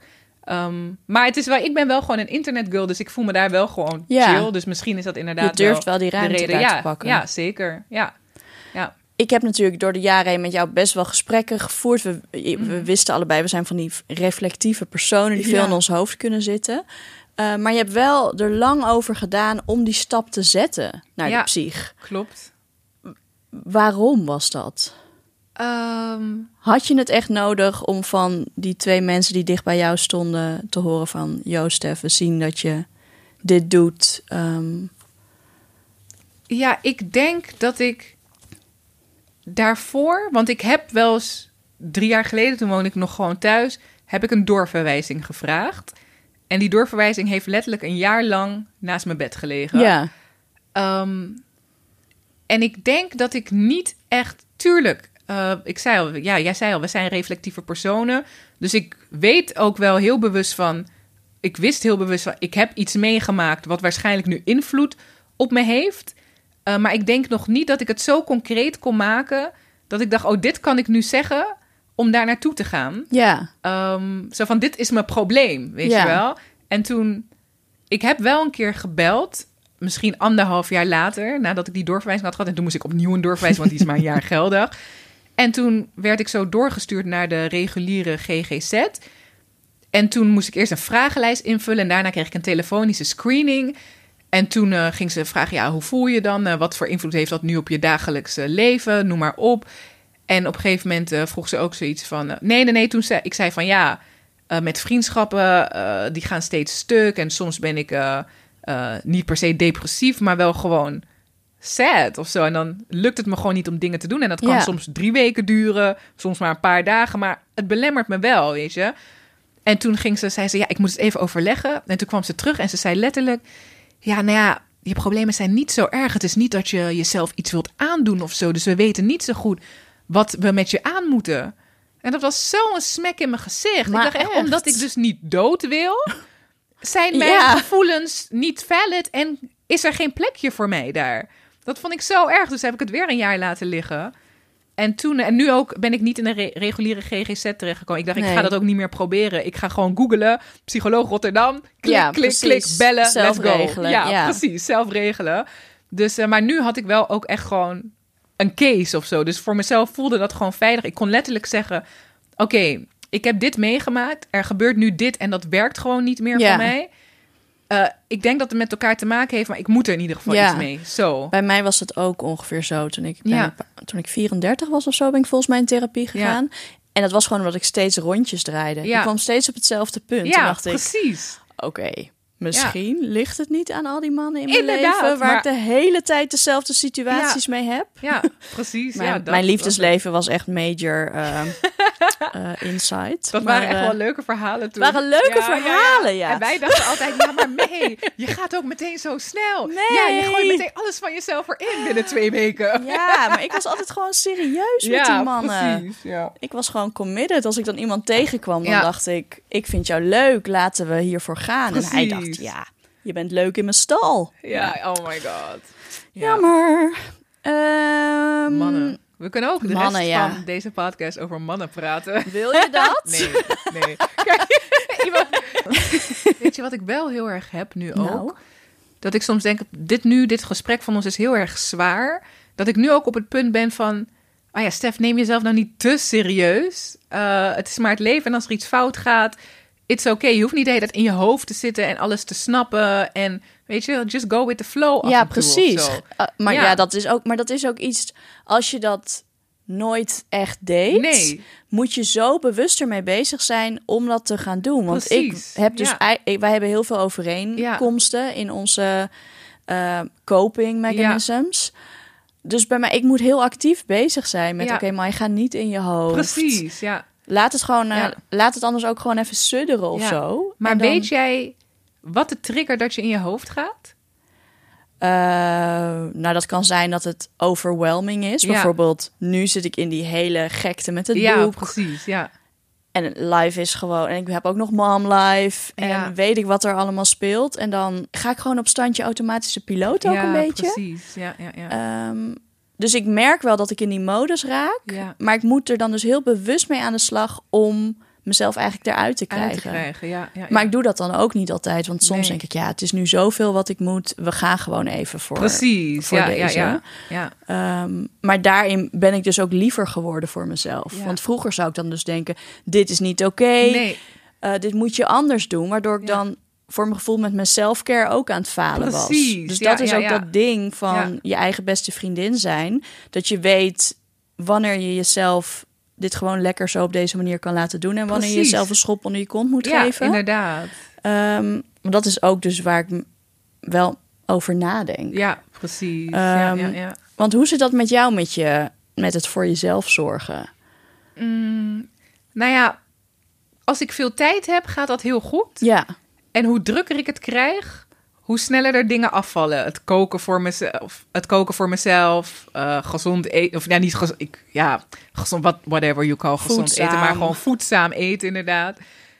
Speaker 2: Um, maar het is wel, ik ben wel gewoon een internetgirl, dus ik voel me daar wel gewoon
Speaker 1: Ja.
Speaker 2: chill. Dus misschien is dat inderdaad
Speaker 1: Je durft wel die
Speaker 2: de
Speaker 1: ruimte
Speaker 2: reden. ja,
Speaker 1: te pakken.
Speaker 2: Ja, zeker. Ja.
Speaker 1: Ik heb natuurlijk door de jaren heen met jou best wel gesprekken gevoerd. We, we wisten allebei, we zijn van die reflectieve personen die veel
Speaker 2: Ja.
Speaker 1: in ons hoofd kunnen zitten. Eh, maar je hebt wel er lang over gedaan om die stap te zetten naar
Speaker 2: Ja.
Speaker 1: de psych.
Speaker 2: Klopt.
Speaker 1: Waarom was dat?
Speaker 2: Ehm,
Speaker 1: Had je het echt nodig om van die twee mensen die dicht bij jou stonden te horen van... Joost, even zien dat je dit doet. Ehm,
Speaker 2: Ja, ik denk dat ik daarvoor, want ik heb wel eens drie jaar geleden, toen woonde ik nog gewoon thuis, heb ik een doorverwijzing gevraagd. En die doorverwijzing heeft letterlijk een jaar lang naast mijn bed gelegen.
Speaker 1: ja.
Speaker 2: Ehm, en ik denk dat ik niet echt, tuurlijk, eh, ik zei al, ja, jij zei al, we zijn reflectieve personen. Dus ik weet ook wel heel bewust van, ik wist heel bewust van, ik heb iets meegemaakt wat waarschijnlijk nu invloed op me heeft. Eh, maar ik denk nog niet dat ik het zo concreet kon maken dat ik dacht, oh, dit kan ik nu zeggen om daar naartoe te gaan.
Speaker 1: Ja.
Speaker 2: Ehm, zo van, dit is mijn probleem, weet
Speaker 1: Ja.
Speaker 2: je wel. En toen, ik heb wel een keer gebeld, misschien anderhalf jaar later, nadat ik die doorverwijzing had gehad. En toen moest ik opnieuw een doorverwijzing, want die is maar een jaar geldig. En toen werd ik zo doorgestuurd naar de reguliere GGZ. En toen moest ik eerst een vragenlijst invullen en daarna kreeg ik een telefonische screening. En toen eh, ging ze vragen, ja, hoe voel je dan? Eh, wat voor invloed heeft dat nu op je dagelijkse leven? Noem maar op. En op een gegeven moment eh, vroeg ze ook zoiets van... nee, nee, nee, toen zei ik zei van ja, met vriendschappen, die gaan steeds stuk. En soms ben ik niet per se depressief, maar wel gewoon sad of zo. En dan lukt het me gewoon niet om dingen te doen. En dat kan
Speaker 1: Ja.
Speaker 2: soms drie weken duren, soms maar een paar dagen. Maar het belemmert me wel, weet je. En toen ging ze, zei ze, ja, ik moet het even overleggen. En toen kwam ze terug en ze zei letterlijk... Ja, nou ja, je problemen zijn niet zo erg. Het is niet dat je jezelf iets wilt aandoen of zo. Dus we weten niet zo goed wat we met je aan moeten. En dat was zo'n smek in mijn gezicht.
Speaker 1: Maar
Speaker 2: ik dacht echt, omdat ik dus niet dood wil... zijn mijn
Speaker 1: Ja.
Speaker 2: gevoelens niet valid en is er geen plekje voor mij daar. Dat vond ik zo erg. Dus heb ik het weer een jaar laten liggen. En toen, en nu ook ben ik niet in de re- reguliere GGZ terechtgekomen. Ik dacht, ik ga dat ook niet meer proberen. Ik ga gewoon googlen. Psycholoog Rotterdam. Klik,
Speaker 1: Ja,
Speaker 2: klik,
Speaker 1: precies.
Speaker 2: klik, bellen.
Speaker 1: Zelf
Speaker 2: let's go.
Speaker 1: regelen,
Speaker 2: Ja,
Speaker 1: ja.
Speaker 2: precies. Zelf regelen. Dus, eh, maar nu had ik wel ook echt gewoon een case of zo. Dus voor mezelf voelde dat gewoon veilig. Ik kon letterlijk zeggen, oké, ik heb dit meegemaakt. Er gebeurt nu dit en dat werkt gewoon niet meer
Speaker 1: Ja.
Speaker 2: voor mij. Eh, ik denk dat het met elkaar te maken heeft, maar ik moet er in ieder geval
Speaker 1: Ja.
Speaker 2: iets mee. Zo.
Speaker 1: Bij mij was het ook ongeveer zo. Toen ik,
Speaker 2: Ja.
Speaker 1: toen ik 34 was of zo, ben ik volgens mij in therapie gegaan. En dat was gewoon omdat ik steeds rondjes draaide.
Speaker 2: Ja.
Speaker 1: Ik kwam steeds op hetzelfde punt.
Speaker 2: Ja,
Speaker 1: dacht
Speaker 2: precies.
Speaker 1: oké, misschien ligt het niet aan al die mannen in mijn
Speaker 2: Inderdaad,
Speaker 1: leven... waar
Speaker 2: maar-
Speaker 1: ik de hele tijd dezelfde situaties mee heb.
Speaker 2: Ja, precies.
Speaker 1: Mijn,
Speaker 2: ja, dat
Speaker 1: mijn liefdesleven was echt major eh, insight.
Speaker 2: Dat
Speaker 1: Maar,
Speaker 2: waren echt
Speaker 1: eh,
Speaker 2: wel leuke verhalen toen.
Speaker 1: waren leuke verhalen, ja.
Speaker 2: En wij dachten altijd, ja, maar mee, je gaat ook meteen zo snel.
Speaker 1: Nee.
Speaker 2: Ja, je gooit meteen alles van jezelf erin binnen twee weken.
Speaker 1: Ja, maar ik was altijd gewoon serieus met die mannen.
Speaker 2: precies. Ja.
Speaker 1: Ik was gewoon committed. Als ik dan iemand tegenkwam, dan dacht ik... ik vind jou leuk, laten we hiervoor gaan. En hij
Speaker 2: Precies.
Speaker 1: Ja, je bent leuk in mijn stal.
Speaker 2: ja, oh my god. Ja.
Speaker 1: Jammer. Ehm,
Speaker 2: Mannen. We kunnen ook de
Speaker 1: Mannen,
Speaker 2: rest
Speaker 1: ja.
Speaker 2: van deze podcast over mannen praten.
Speaker 1: Wil je dat?
Speaker 2: Nee, nee. Kijk, iemand... Weet je wat ik wel heel erg heb nu ook?
Speaker 1: Nou?
Speaker 2: Dat ik soms denk, dit nu, dit gesprek van ons is heel erg zwaar. Dat ik nu ook op het punt ben van... Ah ja, Stef, neem jezelf nou niet te serieus. Eh, het is maar het leven en als er iets fout gaat... It's okay. Je hoeft niet de hele tijd in je hoofd te zitten en alles te snappen. En weet je, just go with the flow
Speaker 1: Ja, precies. Uh, maar ja.
Speaker 2: Ja.
Speaker 1: dat is ook, maar dat is ook iets... Als je dat nooit echt deed...
Speaker 2: Nee.
Speaker 1: moet je zo bewust ermee bezig zijn om dat te gaan doen. Want
Speaker 2: Precies,
Speaker 1: ik heb dus...
Speaker 2: ja.
Speaker 1: wij hebben heel veel overeenkomsten in onze eh, coping mechanisms. Dus bij mij, ik moet heel actief bezig zijn met... Oké, maar je gaat niet in je hoofd.
Speaker 2: Precies, ja.
Speaker 1: Laat het gewoon... eh, laat het anders ook gewoon even sudderen of
Speaker 2: Ja.
Speaker 1: zo.
Speaker 2: Maar
Speaker 1: dan-
Speaker 2: weet jij wat de trigger dat je in je hoofd gaat?
Speaker 1: Eh, nou, dat kan zijn dat het overwhelming is.
Speaker 2: Ja.
Speaker 1: Bijvoorbeeld, nu zit ik in die hele gekte met het
Speaker 2: ja,
Speaker 1: boek.
Speaker 2: precies. Ja.
Speaker 1: En live is gewoon... En ik heb ook nog mom live. En
Speaker 2: Ja.
Speaker 1: weet ik wat er allemaal speelt. En dan ga ik gewoon op standje automatische piloot ook een beetje.
Speaker 2: precies. Ja, ja, ja.
Speaker 1: Ehm, dus ik merk wel dat ik in die modus raak.
Speaker 2: ja.
Speaker 1: Maar ik moet er dan dus heel bewust mee aan de slag om mezelf eigenlijk eruit te
Speaker 2: Uit
Speaker 1: krijgen.
Speaker 2: te krijgen. Ja, ja,
Speaker 1: Maar ik doe dat dan ook niet altijd. Want soms
Speaker 2: Nee.
Speaker 1: denk ik, ja, het is nu zoveel wat ik moet. We gaan gewoon even voor.
Speaker 2: Precies.
Speaker 1: voor
Speaker 2: ja, ja,
Speaker 1: deze.
Speaker 2: ja, ja.
Speaker 1: Ehm, maar daarin ben ik dus ook liever geworden voor mezelf. Want vroeger zou ik dan dus denken, dit is niet oké.
Speaker 2: Nee,
Speaker 1: eh, dit moet je anders doen. Waardoor ik dan voor mijn gevoel met mijn selfcare ook aan het falen was.
Speaker 2: Precies.
Speaker 1: Dus
Speaker 2: Ja,
Speaker 1: dat is
Speaker 2: ja,
Speaker 1: ook
Speaker 2: ja.
Speaker 1: dat ding van je eigen beste vriendin zijn. Dat je weet wanneer je jezelf dit gewoon lekker zo op deze manier kan laten doen. En wanneer je jezelf een schop onder je kont moet
Speaker 2: ja,
Speaker 1: geven.
Speaker 2: inderdaad.
Speaker 1: Ehm, maar dat is ook dus waar ik wel over nadenk.
Speaker 2: Ja, precies. ja,
Speaker 1: Ehm,
Speaker 2: ja, ja.
Speaker 1: Want hoe zit dat met jou met, je, met het voor jezelf zorgen?
Speaker 2: Mm, nou ja, als ik veel tijd heb, gaat dat heel goed.
Speaker 1: Ja,
Speaker 2: En hoe drukker ik het krijg, hoe sneller er dingen afvallen. Het koken voor mezelf, het koken voor mezelf, eh, gezond eten, of ja, niet gezond, ik, ja, gezond, what, whatever you call gezond
Speaker 1: Voedzaam.
Speaker 2: eten, maar gewoon voedzaam eten inderdaad.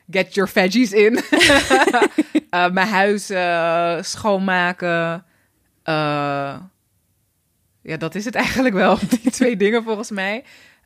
Speaker 2: Get your veggies in. Eh, mijn huis eh, schoonmaken. Ja, dat is het eigenlijk wel. Die twee dingen volgens mij.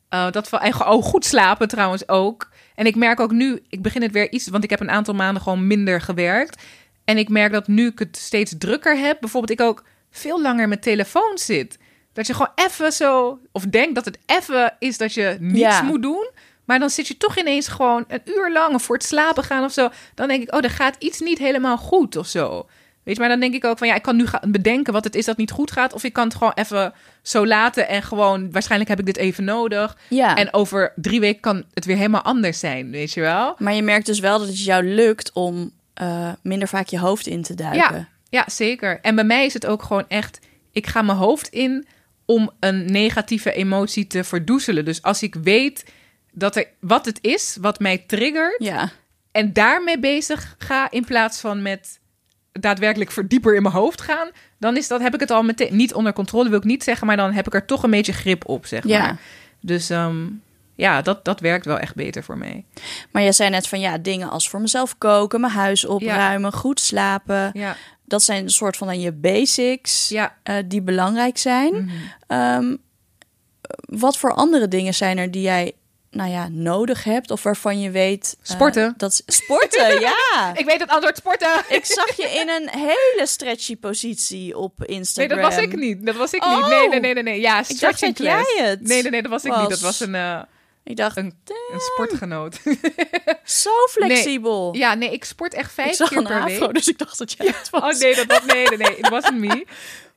Speaker 2: Dat van, en oh, goed slapen trouwens ook. En ik merk ook nu, ik begin het weer iets, want ik heb een aantal maanden gewoon minder gewerkt. En ik merk dat nu ik het steeds drukker heb, bijvoorbeeld ik ook veel langer met telefoon zit. Dat je gewoon even zo, of denkt dat het even is dat je niets
Speaker 1: Ja.
Speaker 2: moet doen. Maar dan zit je toch ineens gewoon een uur lang of voor het slapen gaan of zo. Dan denk ik, oh, er gaat iets niet helemaal goed of zo. Weet je, maar dan denk ik ook van ja, ik kan nu gaan bedenken wat het is dat niet goed gaat. Of ik kan het gewoon even zo laten en gewoon, waarschijnlijk heb ik dit even nodig.
Speaker 1: ja.
Speaker 2: En over drie weken kan het weer helemaal anders zijn, weet je wel?
Speaker 1: maar je merkt dus wel dat het jou lukt om eh, minder vaak je hoofd in te duiken.
Speaker 2: Ja, ja, zeker. En bij mij is het ook gewoon echt, ik ga mijn hoofd in om een negatieve emotie te verdoezelen. Dus als ik weet dat er wat het is wat mij triggert
Speaker 1: ja.
Speaker 2: en daarmee bezig ga in plaats van met daadwerkelijk verdieper in mijn hoofd gaan, dan is dat heb ik het al meteen niet onder controle, wil ik niet zeggen, maar dan heb ik er toch een beetje grip op, zeg
Speaker 1: Ja.
Speaker 2: maar. Dus ehm, ja, dat, dat werkt wel echt beter voor mij.
Speaker 1: Maar je zei net van ja, dingen als voor mezelf koken, mijn huis opruimen, goed slapen.
Speaker 2: Ja,
Speaker 1: Dat zijn een soort van dan je basics
Speaker 2: ja.
Speaker 1: eh, die belangrijk zijn.
Speaker 2: Mhm.
Speaker 1: Ehm, wat voor andere dingen zijn er die jij nou ja, nodig hebt of waarvan je weet... eh,
Speaker 2: Sporten.
Speaker 1: dat sporten, ja.
Speaker 2: Ik weet het antwoord sporten.
Speaker 1: Ik zag je in een hele stretchy positie op
Speaker 2: Nee,
Speaker 1: Instagram.
Speaker 2: dat was ik niet. Dat was ik
Speaker 1: Oh.
Speaker 2: niet. Nee, nee, nee, nee, nee. Ja,
Speaker 1: dacht
Speaker 2: stretching
Speaker 1: dat jij
Speaker 2: class.
Speaker 1: het
Speaker 2: Nee, nee, nee, dat was ik niet. Dat was een, eh,
Speaker 1: Ik dacht,
Speaker 2: een, een sportgenoot.
Speaker 1: zo flexibel.
Speaker 2: ja, nee, ik sport echt
Speaker 1: ik
Speaker 2: vijf
Speaker 1: zag
Speaker 2: keer
Speaker 1: een
Speaker 2: per
Speaker 1: afro,
Speaker 2: week.
Speaker 1: dus ik dacht dat jij het was.
Speaker 2: Oh nee, dat was, nee, nee, nee, het wasn't me.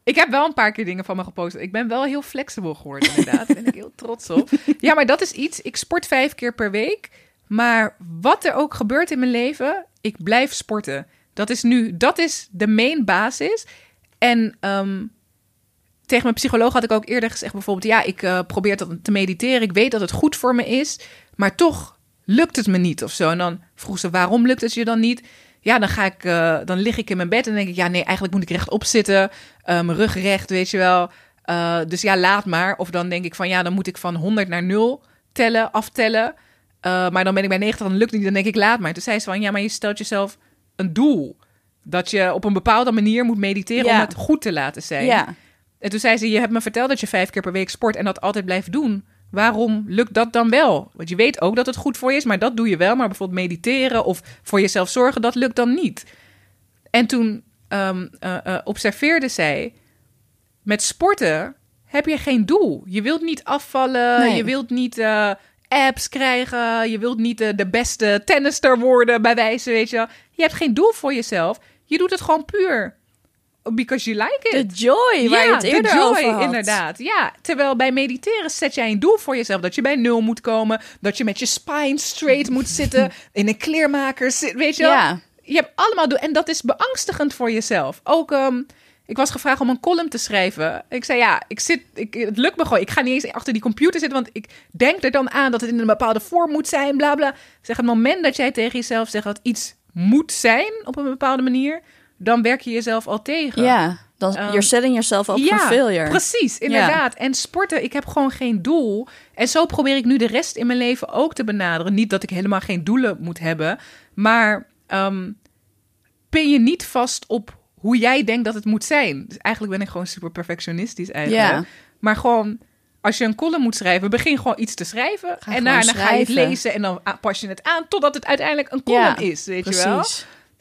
Speaker 2: Ik heb wel een paar keer dingen van me gepost. Ik ben wel heel flexibel geworden, inderdaad. Daar ben ik heel trots op. Ja, maar dat is iets. Ik sport vijf keer per week. Maar wat er ook gebeurt in mijn leven, ik blijf sporten. Dat is nu, dat is de main basis. En ehm, tegen mijn psycholoog had ik ook eerder gezegd bijvoorbeeld... ja, ik eh, probeer dat te mediteren. Ik weet dat het goed voor me is. Maar toch lukt het me niet of zo. En dan vroeg ze, waarom lukt het je dan niet? Ja, dan, ga ik, eh, dan lig ik in mijn bed en denk ik... ja, nee, eigenlijk moet ik rechtop zitten. eh, mijn rug recht, weet je wel. Eh, dus ja, laat maar. Of dan denk ik van, ja, dan moet ik van 100 naar 0 tellen, aftellen. Maar dan ben ik bij 90, dan lukt het niet. Dan denk ik, laat maar. Toen zei ze van, ja, maar je stelt jezelf een doel. Dat je op een bepaalde manier moet mediteren
Speaker 1: Ja.
Speaker 2: om het goed te laten zijn.
Speaker 1: Ja,
Speaker 2: En toen zei ze, je hebt me verteld dat je vijf keer per week sport en dat altijd blijft doen. Waarom lukt dat dan wel? Want je weet ook dat het goed voor je is, maar dat doe je wel. Maar bijvoorbeeld mediteren of voor jezelf zorgen, dat lukt dan niet. En toen ehm, eh, eh, observeerde zij, met sporten heb je geen doel. Je wilt niet afvallen,
Speaker 1: Nee.
Speaker 2: je wilt niet eh, abs krijgen, je wilt niet de beste tennister worden, bij wijze, weet je wel. Je hebt geen doel voor jezelf. Je doet het gewoon puur because you like it.
Speaker 1: de joy waar je het
Speaker 2: de joy,
Speaker 1: had.
Speaker 2: inderdaad. Ja, terwijl bij mediteren zet jij een doel voor jezelf. Dat je bij nul moet komen. Dat je met je spine straight moet zitten. In een kleermaker zit, weet je wel.
Speaker 1: Ja.
Speaker 2: Je hebt allemaal doel. En dat is beangstigend voor jezelf. Ook, ehm, ik was gevraagd om een column te schrijven. Ik zei, ja, ik zit, ik, het lukt me gewoon. Ik ga niet eens achter die computer zitten. Want ik denk er dan aan dat het in een bepaalde vorm moet zijn, bla bla. Zeg, het moment dat jij tegen jezelf zegt dat iets moet zijn op een bepaalde manier... dan werk je jezelf al tegen.
Speaker 1: Ja, dan
Speaker 2: Ehm,
Speaker 1: you're setting yourself up for failure.
Speaker 2: Precies, inderdaad. En sporten, ik heb gewoon geen doel. En zo probeer ik nu de rest in mijn leven ook te benaderen. Niet dat ik helemaal geen doelen moet hebben, maar ehm pin je niet vast op hoe jij denkt dat het moet zijn. Dus eigenlijk ben ik gewoon super perfectionistisch eigenlijk.
Speaker 1: Ja.
Speaker 2: Maar gewoon als je een column moet schrijven, begin gewoon iets te schrijven.
Speaker 1: Ga
Speaker 2: en daarna ga je het lezen en dan pas je het aan totdat het uiteindelijk een column
Speaker 1: Ja,
Speaker 2: is, weet je wel.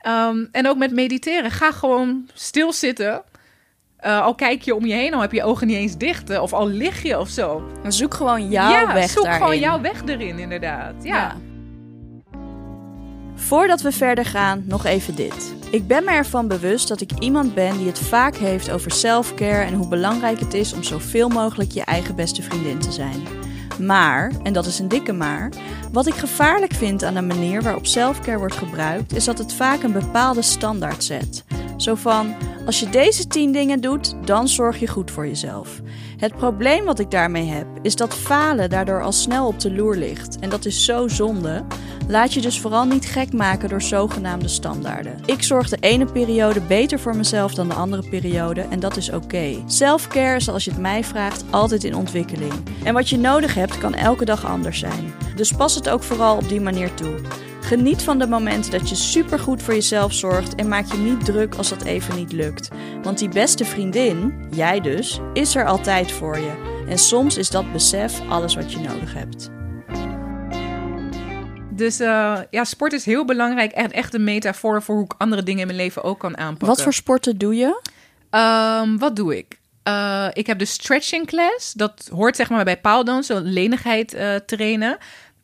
Speaker 2: Ehm, en ook met mediteren. Ga gewoon stilzitten. Eh, al kijk je om je heen, al heb je ogen niet eens dicht. eh, Of al lig je of zo.
Speaker 1: Dan zoek gewoon jouw
Speaker 2: ja,
Speaker 1: weg
Speaker 2: zoek
Speaker 1: daarin.
Speaker 2: gewoon jouw weg erin, inderdaad. Ja.
Speaker 1: Voordat we verder gaan, nog even dit. Ik ben me ervan bewust dat ik iemand ben die het vaak heeft over selfcare en hoe belangrijk het is om zoveel mogelijk je eigen beste vriendin te zijn. Maar, en dat is een dikke maar, wat ik gevaarlijk vind aan de manier waarop selfcare wordt gebruikt, is dat het vaak een bepaalde standaard zet. Zo van, als je deze 10 dingen doet, dan zorg je goed voor jezelf. Het probleem wat ik daarmee heb, is dat falen daardoor al snel op de loer ligt. En dat is zo zonde. Laat je dus vooral niet gek maken door zogenaamde standaarden. Ik zorg de ene periode beter voor mezelf dan de andere periode en dat is oké. Selfcare is als je het mij vraagt altijd in ontwikkeling. En wat je nodig hebt kan elke dag anders zijn. Dus pas het ook vooral op die manier toe. Geniet van de momenten dat je supergoed voor jezelf zorgt en maak je niet druk als dat even niet lukt. Want die beste vriendin, jij dus, is er altijd voor je. En soms is dat besef alles wat je nodig hebt.
Speaker 2: Dus eh, ja, sport is heel belangrijk. En echt een metafoor voor hoe ik andere dingen in mijn leven ook kan aanpakken.
Speaker 1: Wat voor sporten doe je?
Speaker 2: Ehm, wat doe ik? Eh, ik heb de stretching class. Dat hoort zeg maar bij paaldansen, lenigheid eh, trainen.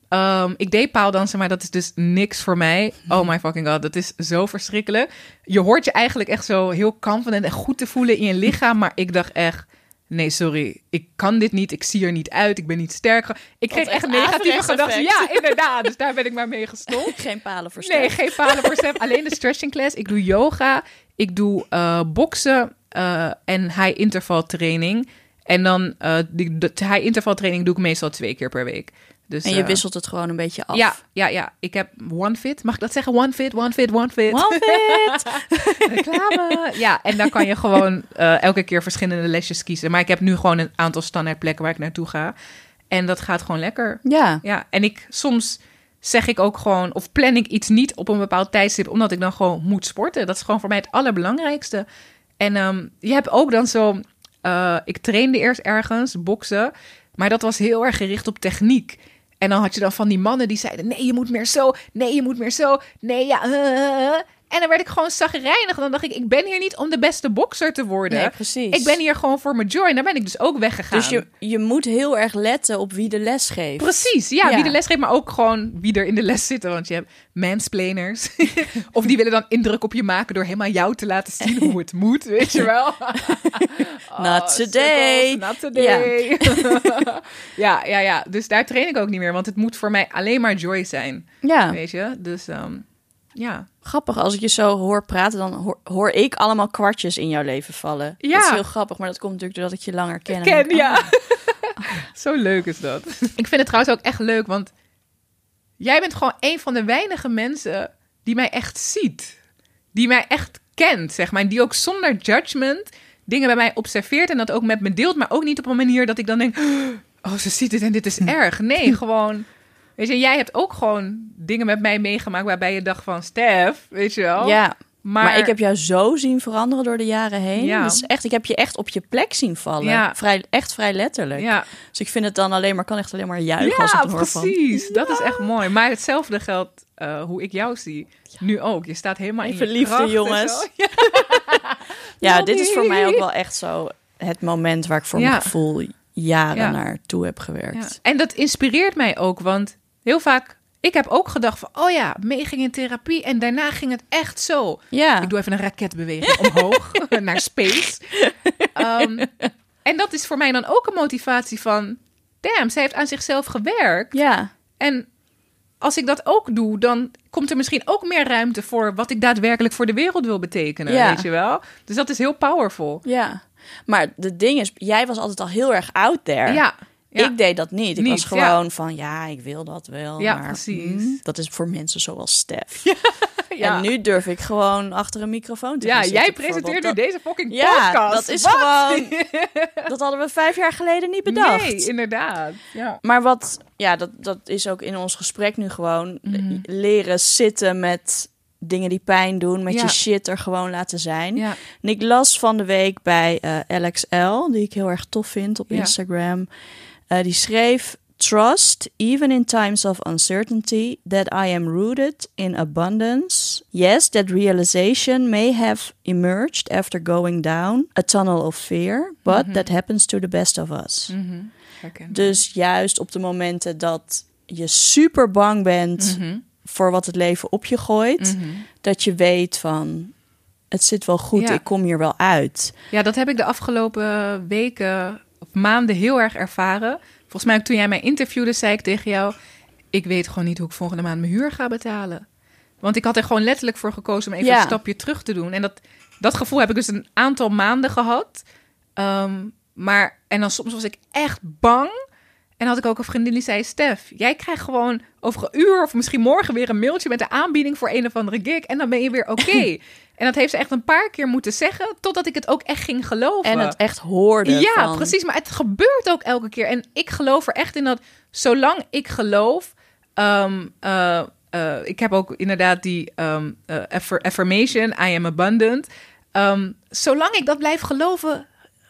Speaker 2: Ehm, ik deed paaldansen, maar dat is dus niks voor mij. Oh my fucking god, dat is zo verschrikkelijk. Je hoort je eigenlijk echt zo heel confident en goed te voelen in je lichaam. Maar ik dacht echt, nee sorry, ik kan dit niet. Ik zie er niet uit, ik ben niet sterk. Ik kreeg echt negatieve gedachten. Ja, inderdaad. Dus daar ben ik maar mee gestopt.
Speaker 1: Geen palen voor
Speaker 2: Nee, geen palen voor. Alleen de stretching class. Ik doe yoga. Ik doe eh, boksen eh, en high interval training. En dan eh die, de high interval training doe ik meestal twee keer per week. Dus,
Speaker 1: En je
Speaker 2: eh,
Speaker 1: wisselt het gewoon een beetje af.
Speaker 2: Ja, ja, ja. Ik heb One Fit. Mag ik dat zeggen? One Fit, One Fit, One Fit.
Speaker 1: One fit.
Speaker 2: Reclame. Ja, en dan kan je gewoon eh, elke keer verschillende lesjes kiezen. Maar ik heb nu gewoon een aantal standaard plekken waar ik naartoe ga. En dat gaat gewoon lekker.
Speaker 1: Ja.
Speaker 2: Ja, en ik soms zeg ik ook gewoon, of plan ik iets niet op een bepaald tijdstip, omdat ik dan gewoon moet sporten. Dat is gewoon voor mij het allerbelangrijkste. En ehm, je hebt ook dan zo, eh, ik trainde eerst ergens, boksen, maar dat was heel erg gericht op techniek. En dan had je dan van die mannen die zeiden, nee, je moet meer zo, nee, je moet meer zo, nee, ja. eh. En dan werd ik gewoon zagrijnig. Dan dacht ik, ik ben hier niet om de beste bokser te worden.
Speaker 1: Nee, precies.
Speaker 2: Ik ben hier gewoon voor mijn joy. En daar ben ik dus ook weggegaan.
Speaker 1: Dus je, je moet heel erg letten op wie de les geeft.
Speaker 2: Precies, ja,
Speaker 1: Ja.
Speaker 2: wie de les geeft, maar ook gewoon wie er in de les zitten. Want je hebt mansplainers. of die willen dan indruk op je maken door helemaal jou te laten zien hoe het moet, weet je wel. Oh,
Speaker 1: Not today.
Speaker 2: Not today. Ja. ja, ja, Dus daar train ik ook niet meer, want het moet voor mij alleen maar joy zijn,
Speaker 1: Ja,
Speaker 2: weet je. Dus ehm, ja.
Speaker 1: Grappig. Als ik je zo hoor praten, dan hoor, hoor ik allemaal kwartjes in jouw leven vallen.
Speaker 2: Ja.
Speaker 1: Dat is heel grappig, maar dat komt natuurlijk doordat ik je langer ken. En
Speaker 2: Ken,
Speaker 1: ik,
Speaker 2: ja.
Speaker 1: oh,
Speaker 2: Zo leuk is dat. Ik vind het trouwens ook echt leuk, want jij bent gewoon een van de weinige mensen die mij echt ziet. Die mij echt kent, zeg maar. En die ook zonder judgment dingen bij mij observeert en dat ook met me deelt. Maar ook niet op een manier dat ik dan denk, oh, ze ziet het en dit is erg. Nee, gewoon... Weet je, jij hebt ook gewoon dingen met mij meegemaakt waarbij je dacht van, Stef, weet je wel.
Speaker 1: Ja,
Speaker 2: maar,
Speaker 1: maar, ik heb jou zo zien veranderen door de jaren heen.
Speaker 2: Ja.
Speaker 1: Dat is echt, ik heb je echt op je plek zien vallen.
Speaker 2: Ja.
Speaker 1: Vrij, echt vrij letterlijk.
Speaker 2: Ja,
Speaker 1: Dus ik vind het dan alleen maar, kan echt alleen maar juichen als ik
Speaker 2: ja
Speaker 1: het hoor van.
Speaker 2: precies. Dat is echt mooi. Maar hetzelfde geldt eh, hoe ik jou zie. Nu ook. Je staat helemaal in je
Speaker 1: liefde,
Speaker 2: kracht
Speaker 1: jongens. Ja, dit is voor mij ook wel echt zo het moment waar ik voor
Speaker 2: Ja.
Speaker 1: mijn gevoel jaren
Speaker 2: Ja.
Speaker 1: naartoe heb
Speaker 2: Ja.
Speaker 1: gewerkt.
Speaker 2: En dat inspireert mij ook, want heel vaak... Ik heb ook gedacht van, oh ja, mee ging in therapie en daarna ging het echt zo.
Speaker 1: Ja,
Speaker 2: Ik doe even een raketbeweging omhoog naar space. Ehm, en dat is voor mij dan ook een motivatie van, damn, zij heeft aan zichzelf gewerkt.
Speaker 1: ja.
Speaker 2: En als ik dat ook doe, dan komt er misschien ook meer ruimte voor wat ik daadwerkelijk voor de wereld wil betekenen,
Speaker 1: Ja.
Speaker 2: weet je wel? Dus dat is heel powerful.
Speaker 1: ja. Maar het ding is, jij was altijd al heel erg out there.
Speaker 2: Ja, ja.
Speaker 1: Ik deed dat niet. Ik
Speaker 2: Niet,
Speaker 1: was gewoon van, ja, ik wil dat wel.
Speaker 2: Ja,
Speaker 1: maar,
Speaker 2: precies.
Speaker 1: mm, dat is voor mensen zoals Stef.
Speaker 2: ja.
Speaker 1: En nu durf ik gewoon achter een microfoon te
Speaker 2: ja, jij presenteert nu deze fucking
Speaker 1: Ja,
Speaker 2: podcast.
Speaker 1: dat is
Speaker 2: Wat?
Speaker 1: gewoon... Dat hadden we vijf jaar geleden niet bedacht.
Speaker 2: Nee, inderdaad. Ja.
Speaker 1: Maar wat, ja, dat, dat is ook in ons gesprek nu gewoon
Speaker 2: Mhm.
Speaker 1: leren zitten met dingen die pijn doen, met
Speaker 2: Ja.
Speaker 1: je shit er gewoon laten zijn.
Speaker 2: Ja.
Speaker 1: En ik las van de week bij eh LXL, die ik heel erg tof vind op
Speaker 2: Ja.
Speaker 1: Instagram. Eh, die schreef: Trust, even in times of uncertainty, that I am rooted in abundance. Yes, that realization may have emerged after going down a tunnel of fear, but that happens to the best of us.
Speaker 2: Mhm.
Speaker 1: Dus juist op de momenten dat je super bang bent
Speaker 2: Mhm.
Speaker 1: voor wat het leven op je gooit,
Speaker 2: Mhm.
Speaker 1: dat je weet van het zit wel goed,
Speaker 2: Ja.
Speaker 1: ik kom hier wel uit.
Speaker 2: Ja, dat heb ik de afgelopen weken maanden heel erg ervaren. Volgens mij ook toen jij mij interviewde, zei ik tegen jou... ik weet gewoon niet hoe ik volgende maand mijn huur ga betalen. Want ik had er gewoon letterlijk voor gekozen om even
Speaker 1: Ja.
Speaker 2: een stapje terug te doen. En dat, dat gevoel heb ik dus een aantal maanden gehad. Ehm, maar, en dan soms was ik echt bang. En had ik ook een vriendin die zei... Stef, jij krijgt gewoon over een uur of misschien morgen weer een mailtje... met de aanbieding voor een of andere gig. En dan ben je weer oké. en dat heeft ze echt een paar keer moeten zeggen... totdat ik het ook echt ging geloven.
Speaker 1: En het echt hoorde.
Speaker 2: Ja,
Speaker 1: van-
Speaker 2: precies. Maar het gebeurt ook elke keer. En ik geloof er echt in dat zolang ik geloof. ehm, eh, eh, ik heb ook inderdaad die affir- affirmation, I am abundant. Ehm, zolang ik dat blijf geloven,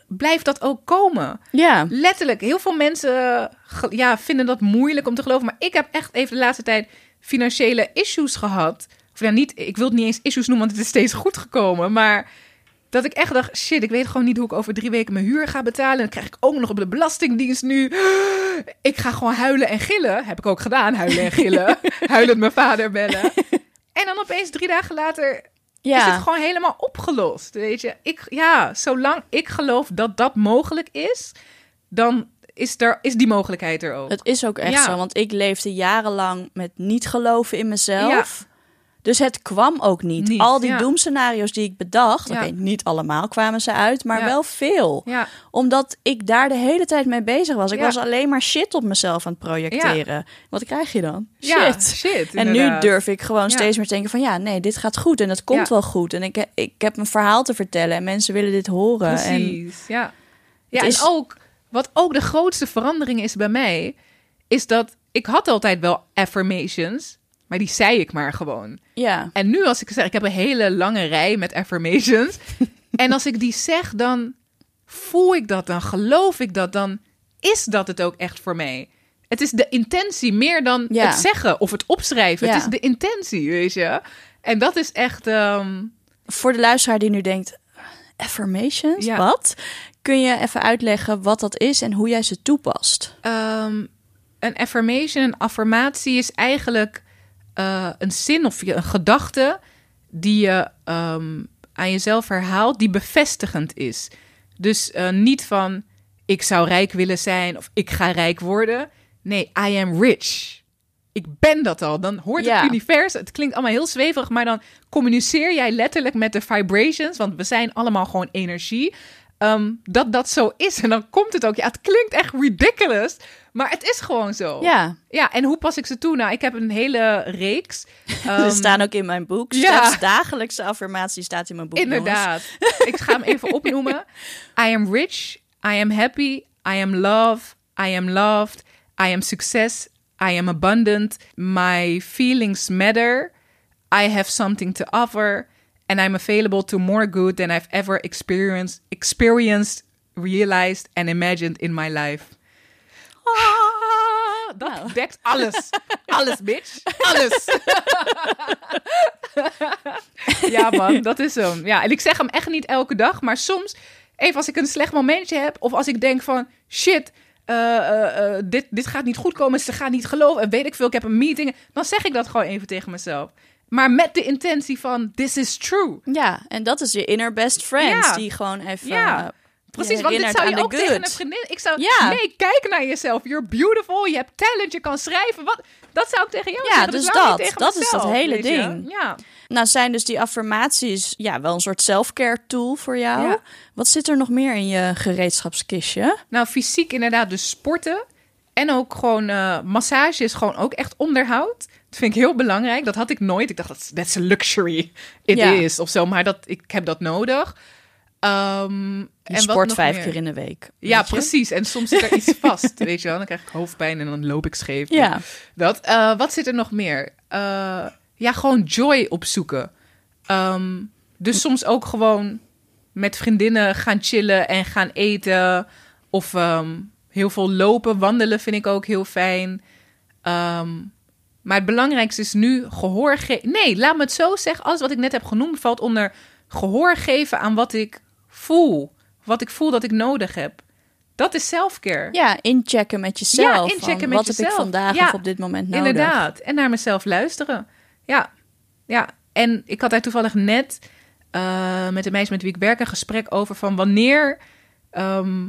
Speaker 2: blijft dat ook komen.
Speaker 1: Ja,
Speaker 2: Letterlijk, heel veel mensen ja, vinden dat moeilijk om te geloven. Maar ik heb echt even de laatste tijd financiële issues gehad. Ja, niet, ik wil het niet eens issues noemen, want het is steeds goed gekomen. Maar dat ik echt dacht, shit, ik weet gewoon niet hoe ik over drie weken mijn huur ga betalen. En dan krijg ik ook nog op de belastingdienst nu. Ik ga gewoon huilen en gillen. Heb ik ook gedaan, huilen en gillen. Huilend mijn vader bellen. En dan opeens drie dagen later is het
Speaker 1: ja.
Speaker 2: gewoon helemaal opgelost. Weet je, ik, ja, zolang ik geloof dat dat mogelijk is, dan is, er, is die mogelijkheid er ook.
Speaker 1: Het is ook echt
Speaker 2: Ja.
Speaker 1: zo, want ik leefde jarenlang met niet geloven in mezelf. Dus het kwam ook niet.
Speaker 2: Niet,
Speaker 1: Al die
Speaker 2: ja.
Speaker 1: doemscenario's die ik bedacht,
Speaker 2: Ja.
Speaker 1: oké, niet allemaal kwamen ze uit, maar
Speaker 2: Ja.
Speaker 1: wel veel.
Speaker 2: Ja,
Speaker 1: Omdat ik daar de hele tijd mee bezig was. Ik
Speaker 2: Ja.
Speaker 1: was alleen maar shit op mezelf aan het projecteren. Wat krijg je dan? Shit.
Speaker 2: ja, shit.
Speaker 1: En nu durf ik gewoon
Speaker 2: Ja.
Speaker 1: steeds meer te denken van ja, nee, dit gaat goed en het komt
Speaker 2: Ja.
Speaker 1: wel goed. En ik, ik heb een verhaal te vertellen en mensen willen dit horen. En
Speaker 2: Precies, ja. Ja,
Speaker 1: is-
Speaker 2: en ook, wat ook de grootste verandering is bij mij, is dat ik had altijd wel affirmations, maar die zei ik maar gewoon.
Speaker 1: Ja,
Speaker 2: En nu als ik zeg, ik heb een hele lange rij met affirmations. en als ik die zeg, dan voel ik dat, dan geloof ik dat, dan is dat het ook echt voor mij. Het is de intentie meer dan
Speaker 1: Ja.
Speaker 2: het zeggen of het opschrijven.
Speaker 1: Ja.
Speaker 2: Het is de intentie, weet je. En dat is echt... ehm,
Speaker 1: voor de luisteraar die nu denkt, affirmations,
Speaker 2: Ja.
Speaker 1: wat? Kun je even uitleggen wat dat is en hoe jij ze toepast?
Speaker 2: Ehm, een affirmation, een affirmatie is eigenlijk eh, een zin of een gedachte die je ehm, aan jezelf herhaalt, die bevestigend is. Dus eh, niet van ik zou rijk willen zijn of ik ga rijk worden. Nee, I am rich. Ik ben dat al. Dan hoort
Speaker 1: Ja.
Speaker 2: het universum. Het klinkt allemaal heel zweverig, maar dan communiceer jij letterlijk met de vibrations, want we zijn allemaal gewoon energie. Ehm, dat dat zo is. En dan komt het ook. Ja, het klinkt echt ridiculous, maar het is gewoon zo.
Speaker 1: Ja,
Speaker 2: Ja, en hoe pas ik ze toe? Nou, ik heb een hele reeks.
Speaker 1: ze
Speaker 2: Ehm,
Speaker 1: staan ook in mijn boek.
Speaker 2: ja.
Speaker 1: Dagelijkse affirmatie staat in mijn boek. jongens.
Speaker 2: Inderdaad. ik ga hem even opnoemen. I am rich. I am happy. I am love. I am loved. I am success. I am abundant. My feelings matter. I have something to offer. And I'm available to more good than I've ever experienced, experienced, realized and imagined in my life. Ah, dat
Speaker 1: Nou.
Speaker 2: dekt alles. Alles, bitch. Alles. ja, man, dat is hem. Ja, en ik zeg hem echt niet elke dag, maar soms, even als ik een slecht momentje heb, of als ik denk van, shit, eh, eh, eh, dit, dit gaat niet goed komen, ze gaan niet geloven, en weet ik veel, ik heb een meeting, dan zeg ik dat gewoon even tegen mezelf. Maar met de intentie van, this is true.
Speaker 1: Ja, en dat is je inner best friend.
Speaker 2: Ja.
Speaker 1: Die gewoon even...
Speaker 2: Ja.
Speaker 1: eh,
Speaker 2: Precies, want dit zou je ook tegen een vriendin... Ik zou,
Speaker 1: Ja.
Speaker 2: nee, kijk naar jezelf. You're beautiful, je hebt talent, je kan schrijven. Wat, dat zou ik tegen jou
Speaker 1: Ja,
Speaker 2: zeggen.
Speaker 1: dus dat. Dat is dat hele ding.
Speaker 2: Ja.
Speaker 1: Nou, zijn dus die affirmaties ja, wel een soort self-care tool voor jou.
Speaker 2: Ja.
Speaker 1: Wat zit er nog meer in je gereedschapskistje?
Speaker 2: Nou, fysiek inderdaad, dus sporten. En ook gewoon eh, massage is gewoon ook echt onderhoud. Dat vind ik heel belangrijk. Dat had ik nooit. Ik dacht, dat that's a luxury. It
Speaker 1: Ja.
Speaker 2: is, of zo. Maar dat, ik heb dat nodig. Ehm, en wat
Speaker 1: sport
Speaker 2: nog
Speaker 1: vijf
Speaker 2: meer?
Speaker 1: keer in de week.
Speaker 2: Ja, precies. En soms zit er iets vast, weet je wel. Dan krijg ik hoofdpijn en dan loop ik scheef.
Speaker 1: Ja.
Speaker 2: Dat. Eh, wat zit er nog meer? Eh, ja, gewoon joy opzoeken. Ehm, dus soms ook gewoon met vriendinnen gaan chillen en gaan eten. Of ehm, heel veel lopen, wandelen vind ik ook heel fijn. Maar het belangrijkste is nu gehoor geven. Nee, laat me het zo zeggen. Alles wat ik net heb genoemd valt onder gehoor geven aan wat ik voel. Wat ik voel dat ik nodig heb. Dat is selfcare.
Speaker 1: Ja, inchecken met jezelf.
Speaker 2: Ja, inchecken met
Speaker 1: wat
Speaker 2: jezelf.
Speaker 1: heb ik vandaag
Speaker 2: Ja,
Speaker 1: of op dit moment nodig?
Speaker 2: Inderdaad. En naar mezelf luisteren. Ja, ja. En ik had daar toevallig net eh, met de meisje met wie ik werk een gesprek over van wanneer. ehm,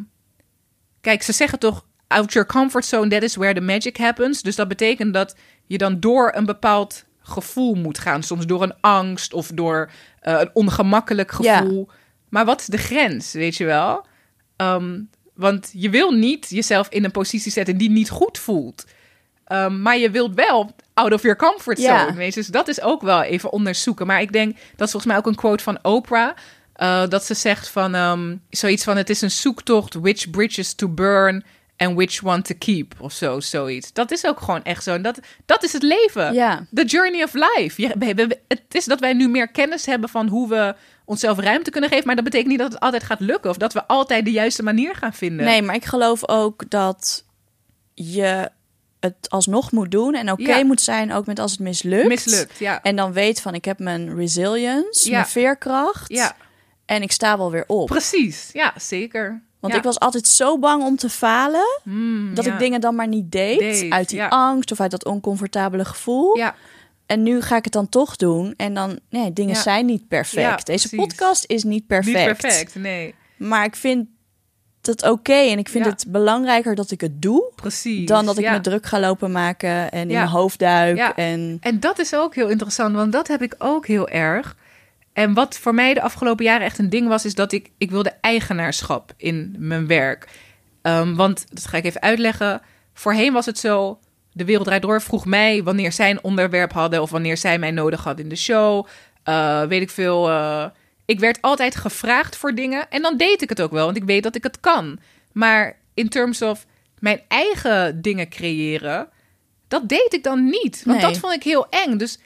Speaker 2: kijk, ze zeggen toch out your comfort zone, that is where the magic happens. Dus dat betekent dat je dan door een bepaald gevoel moet gaan. Soms door een angst of door eh, een ongemakkelijk
Speaker 1: Ja.
Speaker 2: gevoel. Maar wat is de grens, weet je wel? Ehm, want je wil niet jezelf in een positie zetten die niet goed voelt. Ehm, maar je wilt wel out of your comfort zone.
Speaker 1: Ja.
Speaker 2: Weet je? Dus dat is ook wel even onderzoeken. Maar ik denk, dat is volgens mij ook een quote van Oprah. eh, dat ze zegt van ehm, zoiets van: Het is een zoektocht, which bridges to burn and which one to keep. Of zo, zoiets. Dat is ook gewoon echt zo. En dat, dat is het leven.
Speaker 1: Ja.
Speaker 2: The journey of life. Ja, we- we- het is dat wij nu meer kennis hebben van hoe we onszelf ruimte kunnen geven. Maar dat betekent niet dat het altijd gaat lukken. Of dat we altijd de juiste manier gaan vinden.
Speaker 1: Nee, maar ik geloof ook dat je het alsnog moet doen en oké
Speaker 2: Ja.
Speaker 1: moet zijn, ook met als het mislukt.
Speaker 2: Mislukt, ja.
Speaker 1: En dan weet van ik heb mijn resilience,
Speaker 2: Ja.
Speaker 1: mijn veerkracht.
Speaker 2: Ja,
Speaker 1: En ik sta wel weer op.
Speaker 2: precies. Ja, zeker.
Speaker 1: Want
Speaker 2: Ja.
Speaker 1: ik was altijd zo bang om te falen.
Speaker 2: Mm,
Speaker 1: Dat
Speaker 2: ja.
Speaker 1: ik dingen dan maar niet deed.
Speaker 2: Deed,
Speaker 1: uit die
Speaker 2: ja.
Speaker 1: angst of uit dat oncomfortabele gevoel.
Speaker 2: Ja,
Speaker 1: En nu ga ik het dan toch doen. En dan, nee, dingen zijn niet perfect. Deze podcast is niet perfect.
Speaker 2: niet perfect. Nee,
Speaker 1: Maar ik vind het oké. En ik vind het belangrijker dat ik het doe.
Speaker 2: precies.
Speaker 1: Dan dat ik me druk ga lopen maken en in mijn hoofd duik.
Speaker 2: Ja.
Speaker 1: En
Speaker 2: En dat is ook heel interessant, want dat heb ik ook heel erg. En wat voor mij de afgelopen jaren echt een ding was, is dat ik, ik wilde eigenaarschap in mijn werk. Ehm, want, dat ga ik even uitleggen. Voorheen was het zo, de Wereld Draait Door vroeg mij wanneer zij een onderwerp hadden... of wanneer zij mij nodig hadden in de show. Eh, weet ik veel. eh, ik werd altijd gevraagd voor dingen en dan deed ik het ook wel, want ik weet dat ik het kan. Maar in terms of mijn eigen dingen creëren, dat deed ik dan niet. Want
Speaker 1: Nee.
Speaker 2: dat vond ik heel eng. Dus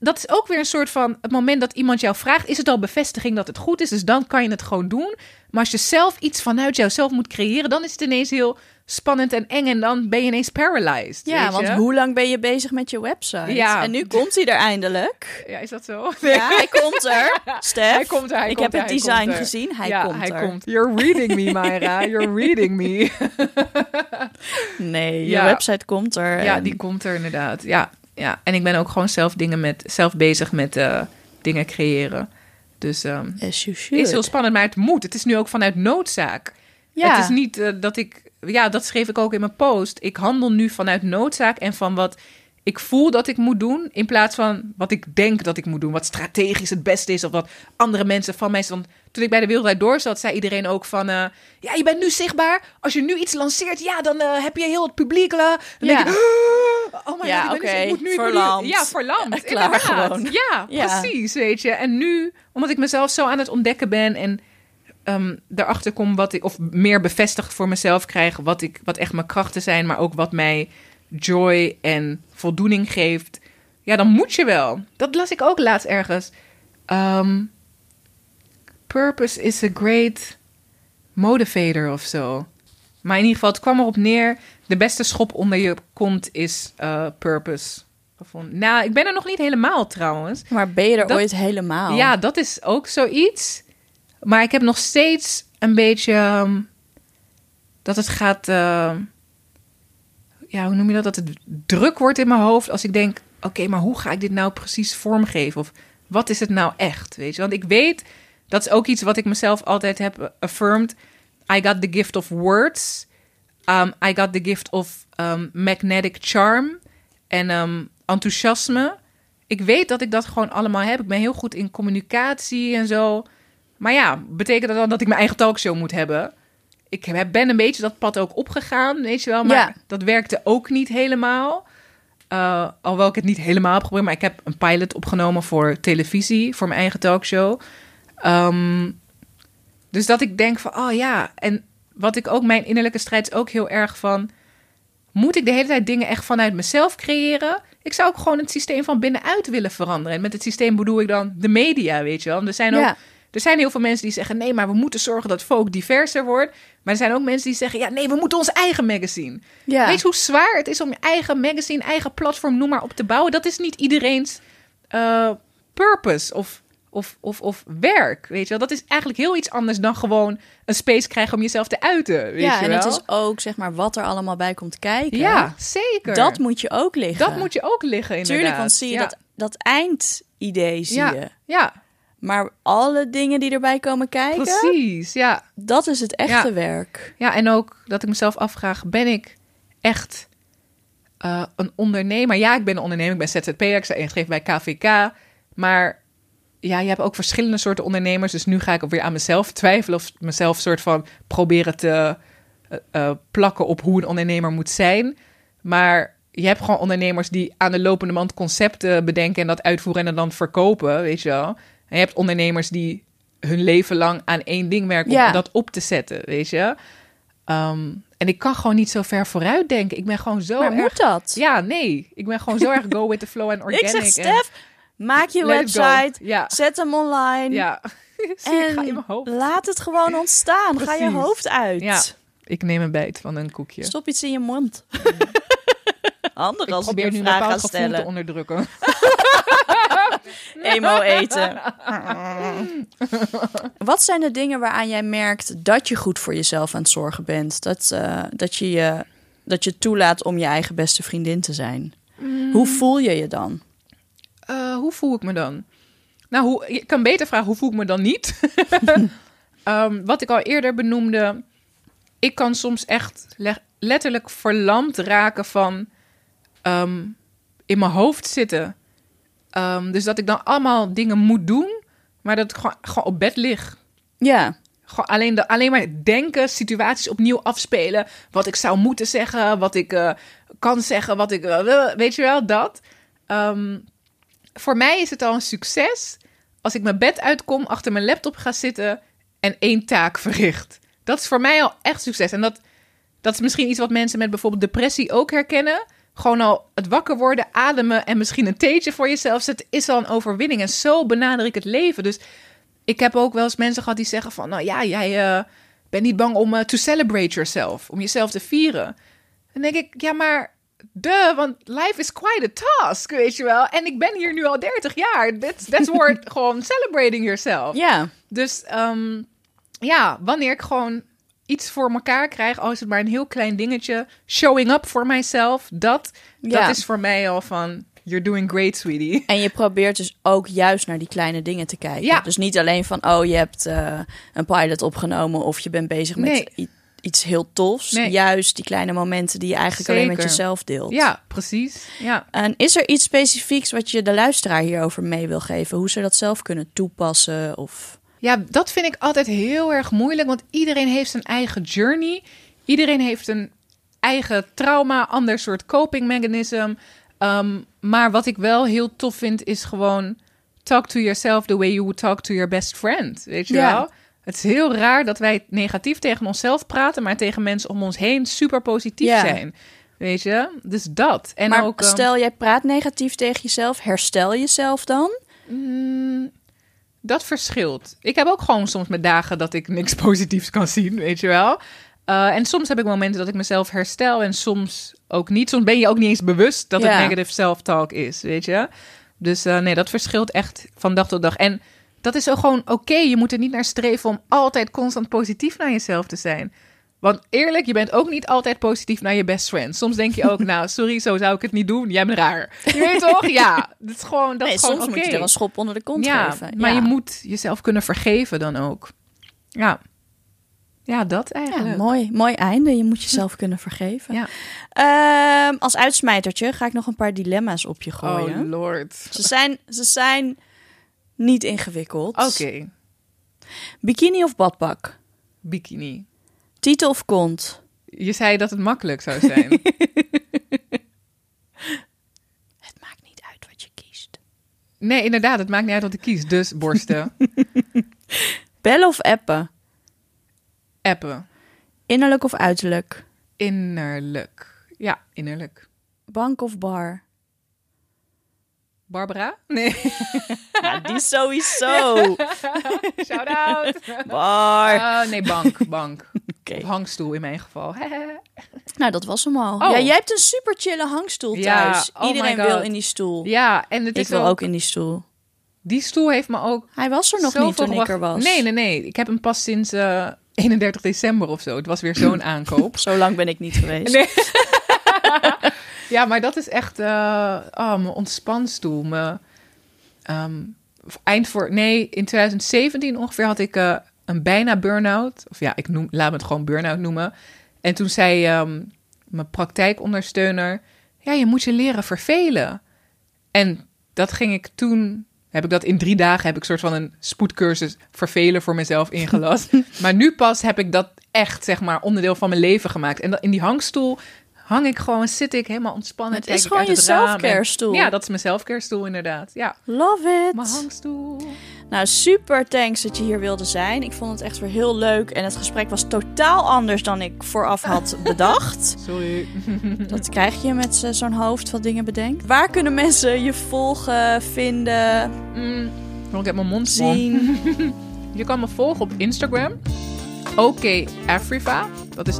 Speaker 2: dat is ook weer een soort van het moment dat iemand jou vraagt, is het al bevestiging dat het goed is? Dus dan kan je het gewoon doen. Maar als je zelf iets vanuit jouzelf moet creëren, dan is het ineens heel spannend en eng en dan ben je ineens paralyzed.
Speaker 1: ja,
Speaker 2: weet
Speaker 1: want
Speaker 2: je?
Speaker 1: hoe lang ben je bezig met je website?
Speaker 2: Ja.
Speaker 1: En nu komt hij er eindelijk.
Speaker 2: Ja, is dat zo?
Speaker 1: Ja, hij komt er. Stef,
Speaker 2: Hij komt er, hij
Speaker 1: ik
Speaker 2: komt
Speaker 1: heb
Speaker 2: er,
Speaker 1: het
Speaker 2: hij komt
Speaker 1: design
Speaker 2: er.
Speaker 1: gezien. Hij
Speaker 2: ja,
Speaker 1: komt
Speaker 2: hij
Speaker 1: er.
Speaker 2: komt. You're reading me, Myra. You're reading me.
Speaker 1: Nee, je
Speaker 2: Ja.
Speaker 1: website komt er.
Speaker 2: Ja, die komt er inderdaad. Ja, ja. En ik ben ook gewoon zelf dingen met zelf bezig met eh, dingen creëren. Dus
Speaker 1: should.
Speaker 2: is heel spannend, maar het moet. Het is nu ook vanuit noodzaak.
Speaker 1: Ja.
Speaker 2: Het is niet eh, dat ik, ja, dat schreef ik ook in mijn post. Ik handel nu vanuit noodzaak en van wat ik voel dat ik moet doen, in plaats van wat ik denk dat ik moet doen, wat strategisch het beste is of wat andere mensen van mij. Want toen ik bij de Wereldwijd Door zat, zei iedereen ook van, eh, ja, je bent nu zichtbaar. Als je nu iets lanceert, ja, dan eh, heb je heel het publiek. la. Dan
Speaker 1: Ja.
Speaker 2: denk ik, oh my
Speaker 1: Ja,
Speaker 2: god, ik,
Speaker 1: oké,
Speaker 2: nu- ik moet nu,
Speaker 1: verlamd.
Speaker 2: Ja, verlamd.
Speaker 1: Klaar
Speaker 2: inderdaad.
Speaker 1: gewoon.
Speaker 2: Ja,
Speaker 1: Ja.
Speaker 2: precies, weet je. En nu, omdat ik mezelf zo aan het ontdekken ben en ehm erachter kom wat ik, of meer bevestigd voor mezelf krijg, wat, ik, wat echt mijn krachten zijn, maar ook wat mij joy en voldoening geeft. Ja, dan moet je wel. Dat las ik ook laatst ergens. Ehm, purpose is a great motivator of zo. Maar in ieder geval, het kwam erop neer. De beste schop onder je kont is eh, purpose. Gevonden. Nou, ik ben er nog niet helemaal trouwens.
Speaker 1: Maar ben je er
Speaker 2: Dat-
Speaker 1: ooit helemaal?
Speaker 2: Ja, dat is ook zoiets. Maar ik heb nog steeds een beetje ehm, dat het gaat. eh, ja, hoe noem je dat? Dat het druk wordt in mijn hoofd als ik denk: oké, maar hoe ga ik dit nou precies vormgeven? Of wat is het nou echt? Weet je, want ik weet dat is ook iets wat ik mezelf altijd heb affirmed. I got the gift of words. Um, I got the gift of um, magnetic charm en um, enthousiasme. Ik weet dat ik dat gewoon allemaal heb. Ik ben heel goed in communicatie en zo. Maar ja, betekent dat dan dat ik mijn eigen talkshow moet hebben? Ik ben een beetje dat pad ook opgegaan, weet je wel. Maar
Speaker 1: Ja.
Speaker 2: dat werkte ook niet helemaal. Uh, alhoewel ik het niet helemaal heb geprobeerd. Maar ik heb een pilot opgenomen voor televisie, voor mijn eigen talkshow. Ehm, dus dat ik denk van, oh ja. En wat ik ook, mijn innerlijke strijd is ook heel erg van... moet ik de hele tijd dingen echt vanuit mezelf creëren? Ik zou ook gewoon het systeem van binnenuit willen veranderen. En met het systeem bedoel ik dan de media, weet je wel. Er zijn ook
Speaker 1: Ja.
Speaker 2: Er zijn heel veel mensen die zeggen: nee, maar we moeten zorgen dat folk diverser wordt. Maar er zijn ook mensen die zeggen: ja, nee, we moeten ons eigen magazine.
Speaker 1: Ja.
Speaker 2: Weet je hoe zwaar het is om je eigen magazine, eigen platform, noem maar op te bouwen? Dat is niet iedereen's eh, purpose of, of, of, of werk. Weet je wel, dat is eigenlijk heel iets anders dan gewoon een space krijgen om jezelf te uiten. Weet
Speaker 1: ja,
Speaker 2: je
Speaker 1: en het is ook zeg maar wat er allemaal bij komt kijken.
Speaker 2: Ja, zeker.
Speaker 1: Dat moet je ook liggen.
Speaker 2: dat moet je ook liggen, inderdaad.
Speaker 1: Tuurlijk, want zie je
Speaker 2: ja.
Speaker 1: dat, dat eindidee zie
Speaker 2: ja.
Speaker 1: je.
Speaker 2: Ja,
Speaker 1: Maar alle dingen die erbij komen kijken,
Speaker 2: precies. Ja.
Speaker 1: dat is het echte
Speaker 2: Ja.
Speaker 1: werk.
Speaker 2: Ja, en ook dat ik mezelf afvraag: ben ik echt eh, een ondernemer? Ja, ik ben een ondernemer. Ik ben ZZP'er. Ik sta ingeschreven bij KVK. Maar ja, je hebt ook verschillende soorten ondernemers. Dus nu ga ik ook weer aan mezelf twijfelen of mezelf soort van proberen te eh, eh, plakken op hoe een ondernemer moet zijn. Maar je hebt gewoon ondernemers die aan de lopende band concepten bedenken en dat uitvoeren en dan verkopen, weet je wel. En je hebt ondernemers die hun leven lang aan één ding werken
Speaker 1: Ja.
Speaker 2: om dat op te zetten, weet je. Ehm, en ik kan gewoon niet zo ver vooruit denken. Ik ben gewoon zo
Speaker 1: maar
Speaker 2: erg...
Speaker 1: moet dat?
Speaker 2: Ja, nee. Ik ben gewoon zo erg go with the flow en organic.
Speaker 1: ik zeg,
Speaker 2: en
Speaker 1: Stef, maak je
Speaker 2: let
Speaker 1: website,
Speaker 2: Ja,
Speaker 1: zet hem online
Speaker 2: ja. Ga in mijn
Speaker 1: en
Speaker 2: hoofd.
Speaker 1: laat het gewoon ontstaan. Ga je hoofd uit.
Speaker 2: Ja. Ik neem een bijt van een koekje.
Speaker 1: Stop iets in je mond. Handig
Speaker 2: ik
Speaker 1: als ik
Speaker 2: probeer nu een bepaald gevoel te onderdrukken.
Speaker 1: Emo eten. Wat zijn de dingen waaraan jij merkt dat je goed voor jezelf aan het zorgen bent? Dat, eh, dat, je, je, dat je toelaat om je eigen beste vriendin te zijn? Hoe voel je je dan?
Speaker 2: Eh, hoe voel ik me dan? Nou, hoe, je kan beter vragen, hoe voel ik me dan niet? Ehm, wat ik al eerder benoemde, ik kan soms echt le- letterlijk verlamd raken van ehm, in mijn hoofd zitten. Ehm, dus dat ik dan allemaal dingen moet doen, maar dat ik gewoon, gewoon op bed lig.
Speaker 1: Ja,
Speaker 2: Gewoon alleen, de, alleen maar denken, situaties opnieuw afspelen. Wat ik zou moeten zeggen, wat ik eh, kan zeggen, wat ik. eh, weet je wel, dat. Ehm, voor mij is het al een succes als ik mijn bed uitkom, achter mijn laptop ga zitten en één taak verricht. Dat is voor mij al echt succes. En dat, dat is misschien iets wat mensen met bijvoorbeeld depressie ook herkennen. Gewoon al het wakker worden, ademen en misschien een theetje voor jezelf zetten, is al een overwinning. En zo benader ik het leven. Dus ik heb ook wel eens mensen gehad die zeggen van, nou ja, jij eh, bent niet bang om eh, to celebrate yourself, om jezelf te vieren. Dan denk ik, ja, maar de, want life is quite a task, weet je wel. En ik ben hier nu al 30 jaar. That's, that's worth gewoon celebrating yourself.
Speaker 1: ja.
Speaker 2: Dus ehm, ja, wanneer ik gewoon iets voor elkaar krijg, al is het maar een heel klein dingetje, showing up for myself, dat,
Speaker 1: Ja.
Speaker 2: dat is voor mij al van, you're doing great, sweetie.
Speaker 1: En je probeert dus ook juist naar die kleine dingen te kijken.
Speaker 2: Ja.
Speaker 1: Dus niet alleen van, oh, je hebt eh, een pilot opgenomen of je bent bezig met
Speaker 2: Nee.
Speaker 1: iets heel tofs.
Speaker 2: Nee.
Speaker 1: Juist die kleine momenten die je eigenlijk alleen met jezelf deelt.
Speaker 2: Ja, precies. Ja.
Speaker 1: En is er iets specifieks wat je de luisteraar hierover mee wil geven? Hoe ze dat zelf kunnen toepassen? Of...
Speaker 2: Ja, dat vind ik altijd heel erg moeilijk, want iedereen heeft zijn eigen journey. Iedereen heeft een eigen trauma, ander soort coping mechanism. Ehm, maar wat ik wel heel tof vind, is gewoon talk to yourself the way you would talk to your best friend. Weet je
Speaker 1: Ja.
Speaker 2: wel? Het is heel raar dat wij negatief tegen onszelf praten, maar tegen mensen om ons heen super positief
Speaker 1: Ja.
Speaker 2: zijn. Weet je? Dus dat. En
Speaker 1: maar
Speaker 2: ook, ehm,
Speaker 1: stel, jij praat negatief tegen jezelf. Herstel jezelf dan?
Speaker 2: Dat verschilt. Ik heb ook gewoon soms met dagen dat ik niks positiefs kan zien, weet je wel. Eh, en soms heb ik momenten dat ik mezelf herstel en soms ook niet. Soms ben je ook niet eens bewust dat
Speaker 1: Ja.
Speaker 2: het negative self-talk is, weet je. Dus eh, nee, dat verschilt echt van dag tot dag. En dat is ook gewoon oké. Je moet er niet naar streven om altijd constant positief naar jezelf te zijn. Want eerlijk, je bent ook niet altijd positief naar je best friend. Soms denk je ook, nou, sorry, zo zou ik het niet doen. Jij bent raar. Je weet toch? Ja, dat is gewoon, dat
Speaker 1: nee,
Speaker 2: is gewoon
Speaker 1: soms moet je er een schop onder de kont
Speaker 2: Ja,
Speaker 1: geven.
Speaker 2: maar
Speaker 1: Ja.
Speaker 2: je moet jezelf kunnen vergeven dan ook. Ja, ja dat
Speaker 1: Ja,
Speaker 2: eigenlijk.
Speaker 1: mooi, mooi einde. Je moet jezelf kunnen vergeven.
Speaker 2: Ja.
Speaker 1: Ehm, als uitsmijtertje ga ik nog een paar dilemma's op je gooien.
Speaker 2: Oh lord.
Speaker 1: Ze zijn, ze zijn niet ingewikkeld.
Speaker 2: Oké,
Speaker 1: Bikini of badpak?
Speaker 2: bikini.
Speaker 1: Titel of kont?
Speaker 2: Je zei dat het makkelijk zou zijn.
Speaker 1: Het maakt niet uit wat je kiest.
Speaker 2: nee, inderdaad, het maakt niet uit wat ik kies. Dus borsten,
Speaker 1: Bellen of appen?
Speaker 2: appen,
Speaker 1: Innerlijk of uiterlijk?
Speaker 2: innerlijk. Ja, innerlijk.
Speaker 1: Bank of bar?
Speaker 2: Barbara? Nee.
Speaker 1: Ja, die sowieso.
Speaker 2: Shout-out.
Speaker 1: Bar.
Speaker 2: Oh, nee, bank, bank. Hangstoel in mijn geval.
Speaker 1: Nou, dat was hem al.
Speaker 2: Oh.
Speaker 1: Ja, jij hebt een super chille hangstoel
Speaker 2: Ja,
Speaker 1: thuis.
Speaker 2: oh my
Speaker 1: Iedereen wil in die stoel.
Speaker 2: ja, en het
Speaker 1: ik
Speaker 2: is
Speaker 1: wil
Speaker 2: ook,
Speaker 1: ook in die stoel.
Speaker 2: Die stoel heeft me ook
Speaker 1: Hij was er nog niet toen ik er was.
Speaker 2: Nee, nee, nee. Ik heb hem pas sinds eh, 31 december of zo. Het was weer zo'n aankoop.
Speaker 1: Zo lang ben ik niet geweest.
Speaker 2: Nee. ja, maar dat is echt uh, oh, mijn ontspanstoel. Mijn, um, eind voor... Nee, in 2017 ongeveer had ik uh, een bijna burn-out. Of ja, ik noem, laat me het gewoon burn-out noemen. En toen zei um, mijn praktijkondersteuner... Ja, je moet je leren vervelen. En dat ging ik toen... Heb ik dat in drie dagen heb ik soort van een spoedcursus vervelen voor mezelf ingelast. maar nu pas heb ik dat echt, zeg maar, onderdeel van mijn leven gemaakt. En in die hangstoel hang ik gewoon, zit ik helemaal ontspannen.
Speaker 1: Het is gewoon je selfcare stoel.
Speaker 2: Ja, dat is mijn selfcare stoel inderdaad. Ja.
Speaker 1: Love it.
Speaker 2: Mijn hangstoel.
Speaker 1: Nou, super thanks dat je hier wilde zijn. Ik vond het echt weer heel leuk. En het gesprek was totaal anders dan ik vooraf had bedacht.
Speaker 2: Sorry.
Speaker 1: Dat krijg je met zo'n hoofd wat dingen bedenkt. Waar kunnen mensen je volgen, vinden,
Speaker 2: mm, ik heb mijn mond
Speaker 1: zien?
Speaker 2: je kan me volgen op Instagram. OK Afrifa. Dat is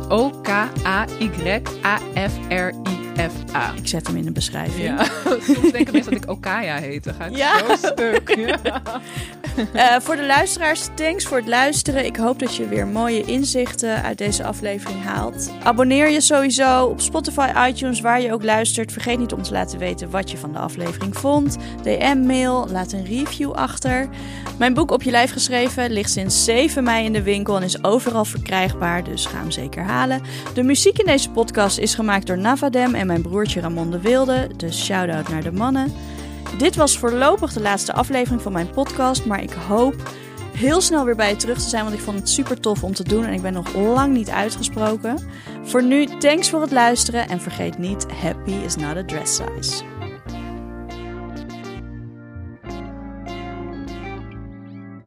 Speaker 2: O-K-A-Y-A-F-R-I-F-A.
Speaker 1: Ik zet hem in de beschrijving.
Speaker 2: Ja. Soms denken mensen dat ik Okaya heet. Dan het
Speaker 1: Ja.
Speaker 2: zo stuk. Ja.
Speaker 1: Uh, voor de luisteraars, thanks voor het luisteren. Ik hoop dat je weer mooie inzichten uit deze aflevering haalt. Abonneer je sowieso op Spotify, iTunes, waar je ook luistert. Vergeet niet om te laten weten wat je van de aflevering vond. DM, mail, laat een review achter. Mijn boek Op je lijf geschreven ligt sinds 7 mei in de winkel en is overal verkrijgbaar, dus ga hem zeker halen. De muziek in deze podcast is gemaakt door Navadem en mijn broertje Ramon de Wilde, dus shout-out naar de mannen. Dit was voorlopig de laatste aflevering van mijn podcast, maar ik hoop heel snel weer bij je terug te zijn, want ik vond het super tof om te doen en ik ben nog lang niet uitgesproken. Voor nu, thanks voor het luisteren en vergeet niet, happy is not a dress size.